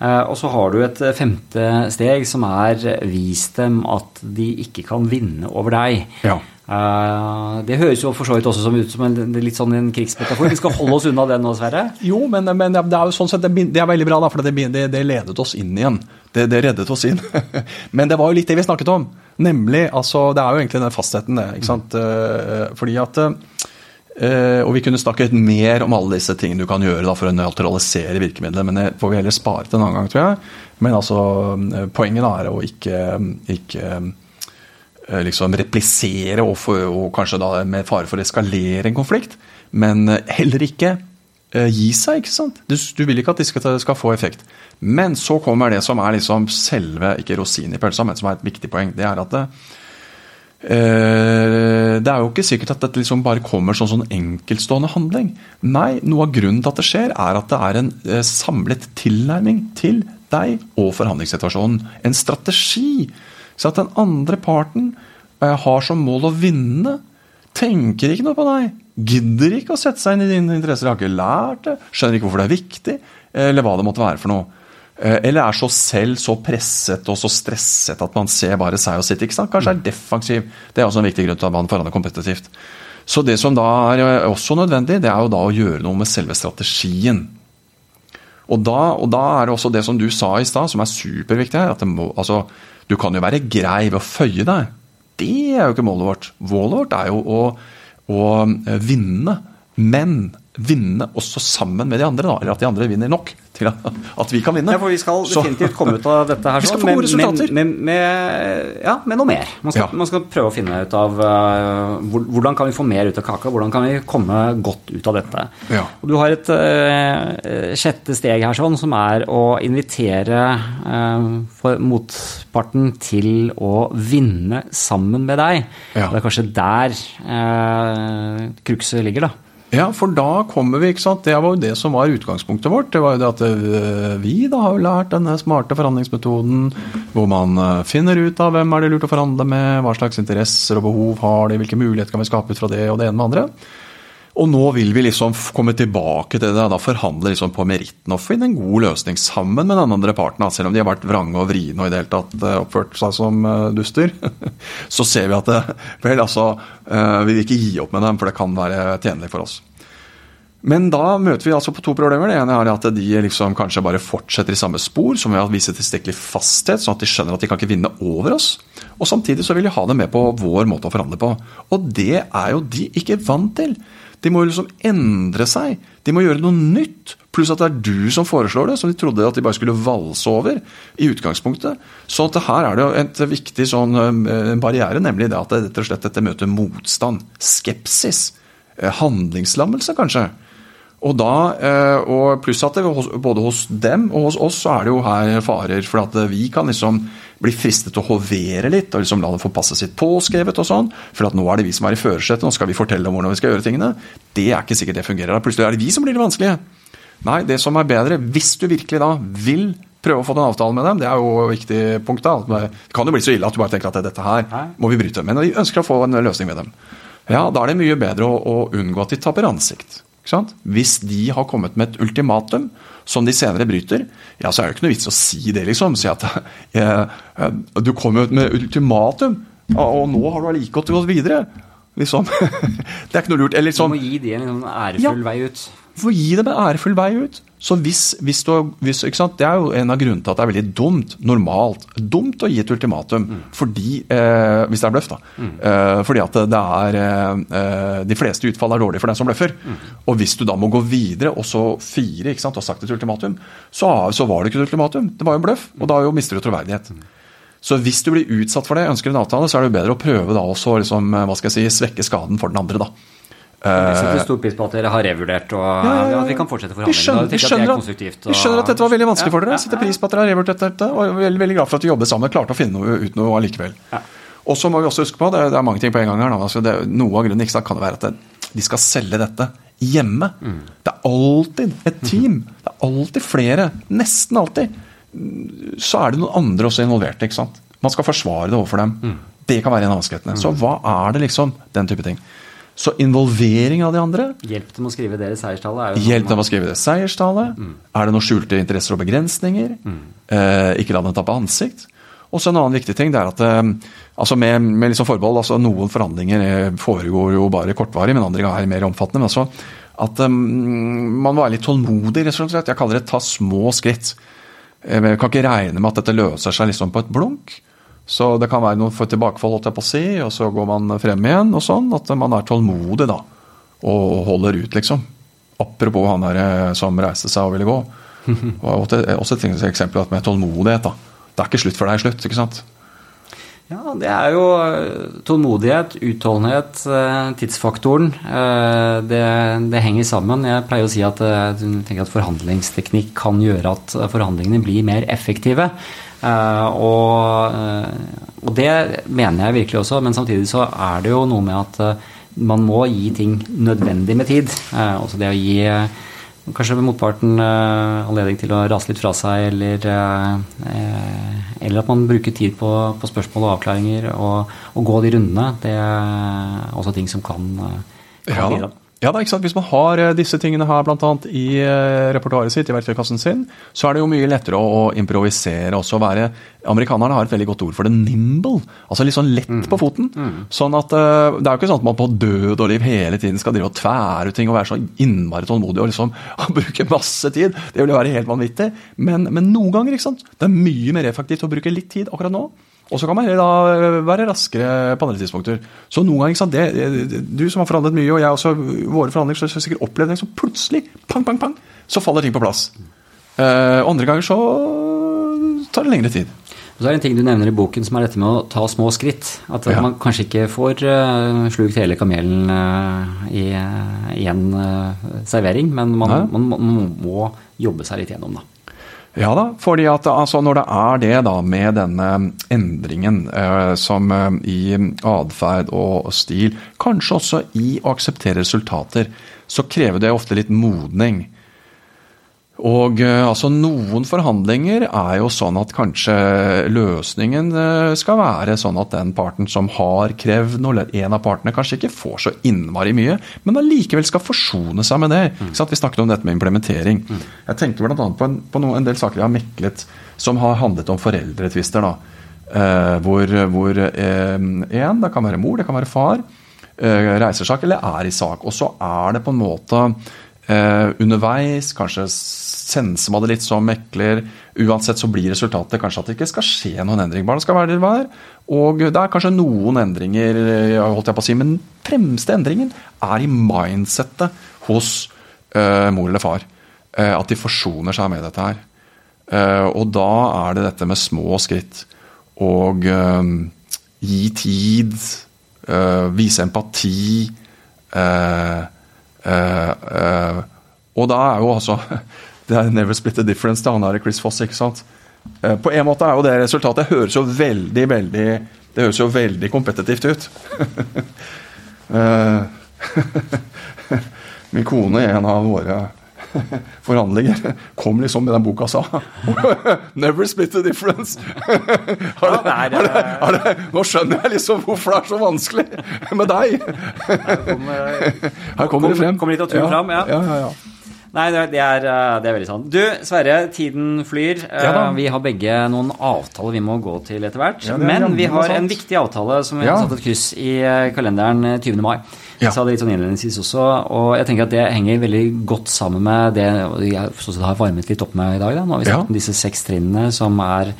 Og så har du et femte steg som er vis dem at de ikke kan vinne over deg. Ja. Det høres jo for så vidt også som ut som en, litt sånn en krigsmetafor. Vi skal holde oss unna den nå, Sverre? Jo, men, men det er jo sånn sett, det, er veldig bra, da, for det, det, det, ledet oss inn igjen. Det, det reddet oss inn. men det var jo litt det vi snakket om. Nemlig, altså, Det er jo egentlig den fastheten, det. ikke sant? Fordi at Og vi kunne snakket mer om alle disse tingene du kan gjøre for å nøytralisere virkemidlet, men det får vi heller spare til en annen gang, tror jeg. Men altså, poenget er å ikke, ikke Eh, liksom replisere og, for, og, kanskje med fare for å eskalere en konflikt. Men eh, heller ikke gi seg, ikke sant. Du, du, vil ikke at de skal, skal, få effekt. Men så kommer det som er liksom selve, ikke rosinen i pølsa, men som er et viktig poeng. Det er at det, det er jo ikke sikkert at dette liksom bare kommer som sånn enkeltstående handling. Nei, noe av grunnen til at det skjer, er at det er en uh, samlet tilnærming til deg og forhandlingssituasjonen. En strategi så at den andre parten eh, har som mål å vinne, tenker ikke noe på deg. Gidder ikke å sette seg inn i dine interesser, har ikke lært det, skjønner ikke hvorfor det er viktig, eller hva det måtte være for noe. Eh, eller er så selv så presset og så stresset at man ser bare seg og sitt. ikke sant? Kanskje er defensiv. Det er også en viktig grunn til at man forandrer kompetitivt. Så det som da er eh, også nødvendig, det er jo da å gjøre noe med selve strategien. Og da, og da er det også det som du sa i stad, som er superviktig her. at må, altså, du kan jo være grei ved å føye deg. Det er jo ikke målet vårt. Målet vårt er jo å, å eh, vinne. Men vinne også sammen med de andre, da, eller at de andre vinner nok til at vi kan vinne. Ja, for Vi skal definitivt så, komme ut av dette her sånn, med, med, med, med, ja, med noe mer. Man skal, ja. man skal, prøve å finne ut av uh, hvordan kan vi få mer ut av kaka, hvordan kan vi komme godt ut av dette. Ja. Og Du har et uh, sjette steg her sånn, som er å invitere uh, motparten til å vinne sammen med deg. Ja. Det er kanskje der uh, krukset ligger, da. Ja, for da kommer vi, ikke sant. Det var jo det som var utgangspunktet vårt. Det var jo det at eh, vi da har jo lært denne smarte forhandlingsmetoden, hvor man eh, finner ut av hvem er det lurt å forhandle med, hva slags interesser og behov har de, hvilke muligheter kan vi skape ut fra det og det ene med andre. Og nå vil vi liksom komme tilbake til det, da forhandle liksom på meritten og finne en god løsning sammen med den andre parten. Selv om de har vært vrange og vriene og i det hele tatt eh, oppført seg som eh, duster. Så ser vi at det, vel, altså, eh, vi vil ikke gi opp med dem, for det kan være tjenlig for oss. Men da møter vi altså på to problemer. Det ene er at de liksom kanskje bare fortsetter i samme spor, som ved å vise tilstrekkelig fasthet, sånn at de skjønner at de kan ikke vinne over oss. Og samtidig så vil de ha det med på vår måte å forhandle på. Og det er jo de ikke vant til. De må jo liksom endre seg. De må gjøre noe nytt. Pluss at det er du som foreslår det, som de trodde at de bare skulle valse over i utgangspunktet. Så her er det jo et viktig sånn barriere, nemlig det at det rett og slett dette møter motstand. Skepsis. Eh, handlingslammelse, kanskje. Og da, eh, og pluss at det, både hos dem og hos oss så er det jo her farer. For at vi kan liksom bli fristet til å hovere litt og liksom la det få passet sitt påskrevet. og sånn, For at nå er det vi som er i førersetet, nå skal vi fortelle om hvordan vi skal gjøre tingene. Det er ikke sikkert det fungerer. Da plutselig er det vi som blir det vanskelige. Nei, det som er bedre, hvis du virkelig da vil prøve å få en avtale med dem, det er jo et viktig punkt. da, Det kan jo bli så ille at du bare tenker at dette her må vi bryte. Men vi ønsker å få en løsning med dem. Ja, da er det mye bedre å, å unngå at de taper ansikt. Hvis de har kommet med et ultimatum som de senere bryter, ja, så er det ikke noe vits å si det, liksom. Si at eh, du ut med ultimatum, og nå har du allikevel gått videre. Liksom. det er ikke noe lurt. Eller liksom, du må gi de en ærefull ja, vei ut. For å gi dem en ærefull vei ut. Så hvis, hvis du, hvis, Det er jo en av grunnene til at det er veldig dumt, normalt, dumt å gi et ultimatum. Mm. Fordi, eh, Hvis det er bløff, da. Mm. Eh, fordi at det er eh, De fleste utfall er dårlige for den som bløffer. Mm. Og hvis du da må gå videre og så fire ikke sant, og sagt et ultimatum, så, så, var det ikke et ultimatum. Det var jo en bløff, og da jo mister du troverdighet. Mm. Så hvis du blir utsatt for det, ønsker en avtale, så er det jo bedre å prøve da også liksom, hva skal jeg si, svekke skaden for den andre. da. Setter stor pris på at dere har revurdert og ja, ja, ja. at vi kan fortsette Vi forhandlingene. skjønner, vi, skjønner er at, vi skjønner at dette var veldig vanskelig for dere. Setter pris på at dere har revurdert dette, og er veldig, veldig glad for at vi jobber sammen. Klarte å finne noe, ut noe allikevel. Ja. Og så må vi også huske på, det er, det er mange ting på en gang her. Altså, det, noe av grunnen ikke sant, kan det være at det, de skal selge dette hjemme. Mm. Det er alltid et team. Det er alltid flere. Nesten alltid. Så er det noen andre også involvert. ikke sant? Man skal forsvare det overfor dem. Mm. Det kan være en av vanskelighetene. Så hva er det, liksom? Den type ting. Så involvering av de andre Hjelp dem å skrive deres seierstale. er Hjelp dem å skrive det seierstallet. Er det noen skjulte interesser og begrensninger? Eh, ikke la dem tappe ansikt. Og så En annen viktig ting det er at eh, altså med, med liksom forbehold, altså noen forhandlinger eh, foregår jo bare kortvarig, men andre er mer omfattende. men altså at eh, man være litt tålmodig. rett og slett. Jeg kaller det ta små skritt. Jeg kan ikke regne med at dette løser seg liksom på et blunk. Så det kan være noe for tilbakefall, holdt jeg på å si, og så går man frem igjen. og sånn, At man er tålmodig da, og holder ut, liksom. Apropos han der eh, som reiste seg og ville gå. Og også et eksempel med tålmodighet. da. Det er ikke slutt før det er slutt. ikke sant? Ja, det er jo eh, tålmodighet, utholdenhet, eh, tidsfaktoren. Eh, Det, det henger sammen. Jeg pleier å si at eh, at forhandlingsteknikk kan gjøre at forhandlingene blir mer effektive. Eh, Og, eh, og det mener jeg virkelig også, men samtidig så er det jo noe med at eh, man må gi ting nødvendig med tid. Også det å gi Kanskje motparten eh, anledning til å rase litt fra seg, eller, eh, eller at man bruker tid på, på spørsmål og avklaringer, og, og gå de rundene. Det er også ting som kan, kan Ja bidra. Ja da, ikke sant? Hvis man har eh, disse tingene her blant annet i eh, repertoaret sitt, i verktøykassen sin, så er det jo mye lettere å, å improvisere også. Være, amerikanerne har et veldig godt ord for det, nimble. Altså litt sånn lett på foten. Sånn at eh, Det er jo ikke sånn at man på død og liv hele tiden skal drive og tvære ut ting og være så innmari tålmodig og liksom bruke masse tid. Det vil jo være helt vanvittig. Men, men noen ganger, ikke sant. Det er mye mer effektivt å bruke litt tid akkurat nå. Og så kan man heller da være raskere på andre tidspunkter. Så noen ganger, ikke sant, det, Du som har forhandlet mye, og jeg også, våre forhandlinger, så har sikkert opplevd det. Så plutselig, pang, pang, pang, så faller ting på plass. Uh, andre ganger så tar det lengre tid. Og så er det en ting du nevner i boken som er dette med å ta små skritt. At Ja. man kanskje ikke får uh, slukt hele kamelen uh, i, én en eh, servering, men man, man, man må jobbe seg litt gjennom, da. Ja da, fordi at altså, når det er det da med denne endringen eh, som eh, i atferd og stil, kanskje også i å akseptere resultater, så krever det ofte litt modning. Og eh, altså Noen forhandlinger er jo sånn at kanskje løsningen eh, skal være sånn at den parten som har krevd noe, eller en av partene kanskje ikke får så innmari mye, men allikevel skal forsone seg med det. Sant? Vi snakket om dette med implementering. Jeg tenker bl.a. på, en, på noen, en del saker jeg har meklet som har handlet om foreldretvister. eh, Hvor, hvor eh, en, det kan være mor, det kan være far, eh, reiser sak eller er i sak. Og så er det på en måte Eh, underveis, kanskje senser man det litt som mekler. Uansett så blir resultatet kanskje at det ikke skal skje noen endring. Barna skal være der de er. Og det er kanskje noen endringer, eh, holdt jeg på å si, men fremste endringen er i mindsettet hos eh, mor eller far. Eh, at de forsoner seg med dette her. Eh, og da er det dette med små skritt. Og eh, gi tid, vise empati. Eh, og da er jo altså Det er never split the difference. Da han er Chris Foss, ikke sant. Eh, på en måte er jo det resultatet høres jo veldig, veldig Det høres jo veldig kompetitivt ut. Eh, Min kone er en av våre forhandlinger kom liksom med den boka sa 'Never split the difference'. har det, har det, har det, nå skjønner jeg liksom hvorfor det er så vanskelig med deg. Her kommer det frem. Kommer litteraturen fram, ja. ja, ja, ja. Nei, det er, eh, det er veldig sant. Du, Sverre, tiden flyr. Ja. Eh, vi har begge noen avtaler vi må gå til etter hvert. Ja, er Men vi har en viktig avtale som vi Ja. har satt et kryss i eh, kalenderen eh, 20. mai. Ja. Jeg sa det litt sånn innledningsvis også, og jeg tenker at det henger veldig godt sammen med det jeg har varmet litt opp med i dag. Da. Nå har vi sett om disse seks trinnene som er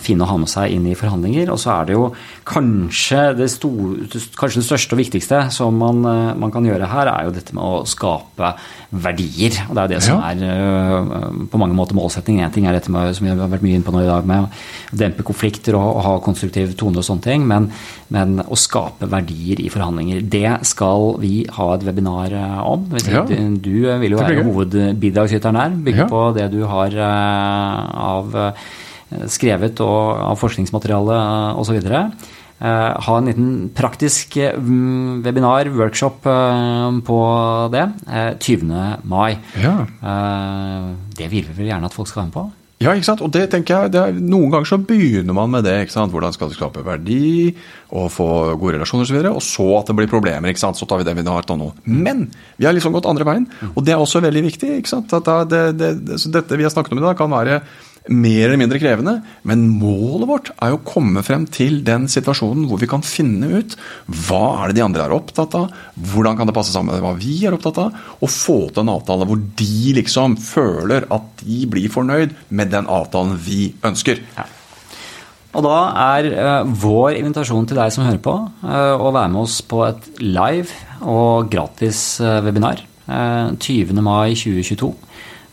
fine å ha med seg inn i forhandlinger. Og så er det jo kanskje det, store, kanskje det største og viktigste som man, eh, man, kan gjøre her, er jo dette med å skape verdier. Og det er jo det som er uh, på mange måter målsetting. Én ting er dette med, som vi har vært mye inne på nå i dag, med å dempe konflikter og, og ha konstruktiv tone og sånne ting. Men, men, å skape verdier i forhandlinger, det skal vi ha et webinar om. Ja. Du, du, vil jo være hovedbidragsyteren her, bygge ja. på det du har av skrevet og av forskningsmateriale osv. Uh, ha en liten praktisk um, webinar, workshop, uh, på det. Uh, 20. mai. Ja. det vil vi vel gjerne at folk skal være med på? Ja, ikke sant? og det tenker jeg, det er, Noen ganger så begynner man med det. ikke sant? Hvordan skal du skape verdi og få gode relasjoner osv. Og, så og så at det blir problemer. ikke sant? Så tar vi det vi har til nå. Men vi har liksom gått andre veien, og det er også veldig viktig. ikke sant? At det, det, det, dette vi har snakket om i dag, kan være mer eller mindre krevende, men målet vårt er jo å komme frem til den situasjonen hvor vi kan finne ut hva er det de andre er opptatt av, hvordan kan det passe sammen med hva vi er opptatt av, og få til en avtale hvor de liksom føler at de blir fornøyd med den avtalen vi ønsker. Ja. Og da er uh, vår invitasjon til deg som hører på, uh, å være med oss på et live og gratis uh, webinar 20. mai 2022.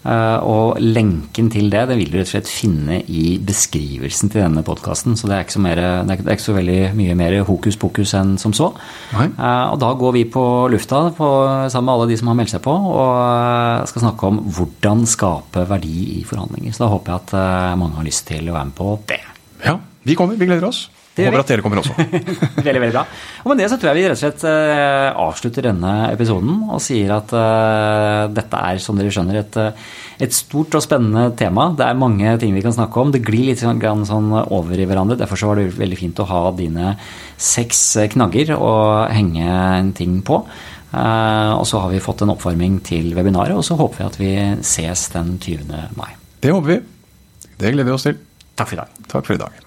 Eh, og lenken til det det vil du rett og slett finne i beskrivelsen til denne podkasten. Så det er, mer, det er, ikke så veldig mye mer hokus pokus enn som så. Nei. Eh, og da går vi på lufta på, sammen med alle de som har meldt seg på, og eh, skal snakke om hvordan skape verdi i forhandlinger. Så da håper jeg at mange har lyst til å være med på det. Ja, vi kommer. Vi gleder oss. Håper at dere kommer også. veldig, veldig bra. Og med det så tror jeg vi rett og slett uh, avslutter denne episoden og sier at uh, dette er, som dere skjønner, et, uh, et, stort og spennende tema. Det er mange ting vi kan snakke om. Det glir litt sånn, sånn over i hverandre. Derfor så var det veldig fint å ha dine seks knagger å henge en ting på. og så har vi fått en oppvarming til webinaret, og så håper vi at vi ses den 20. mai. Det håper vi. Det gleder vi oss til. Takk for i dag. Takk for i dag.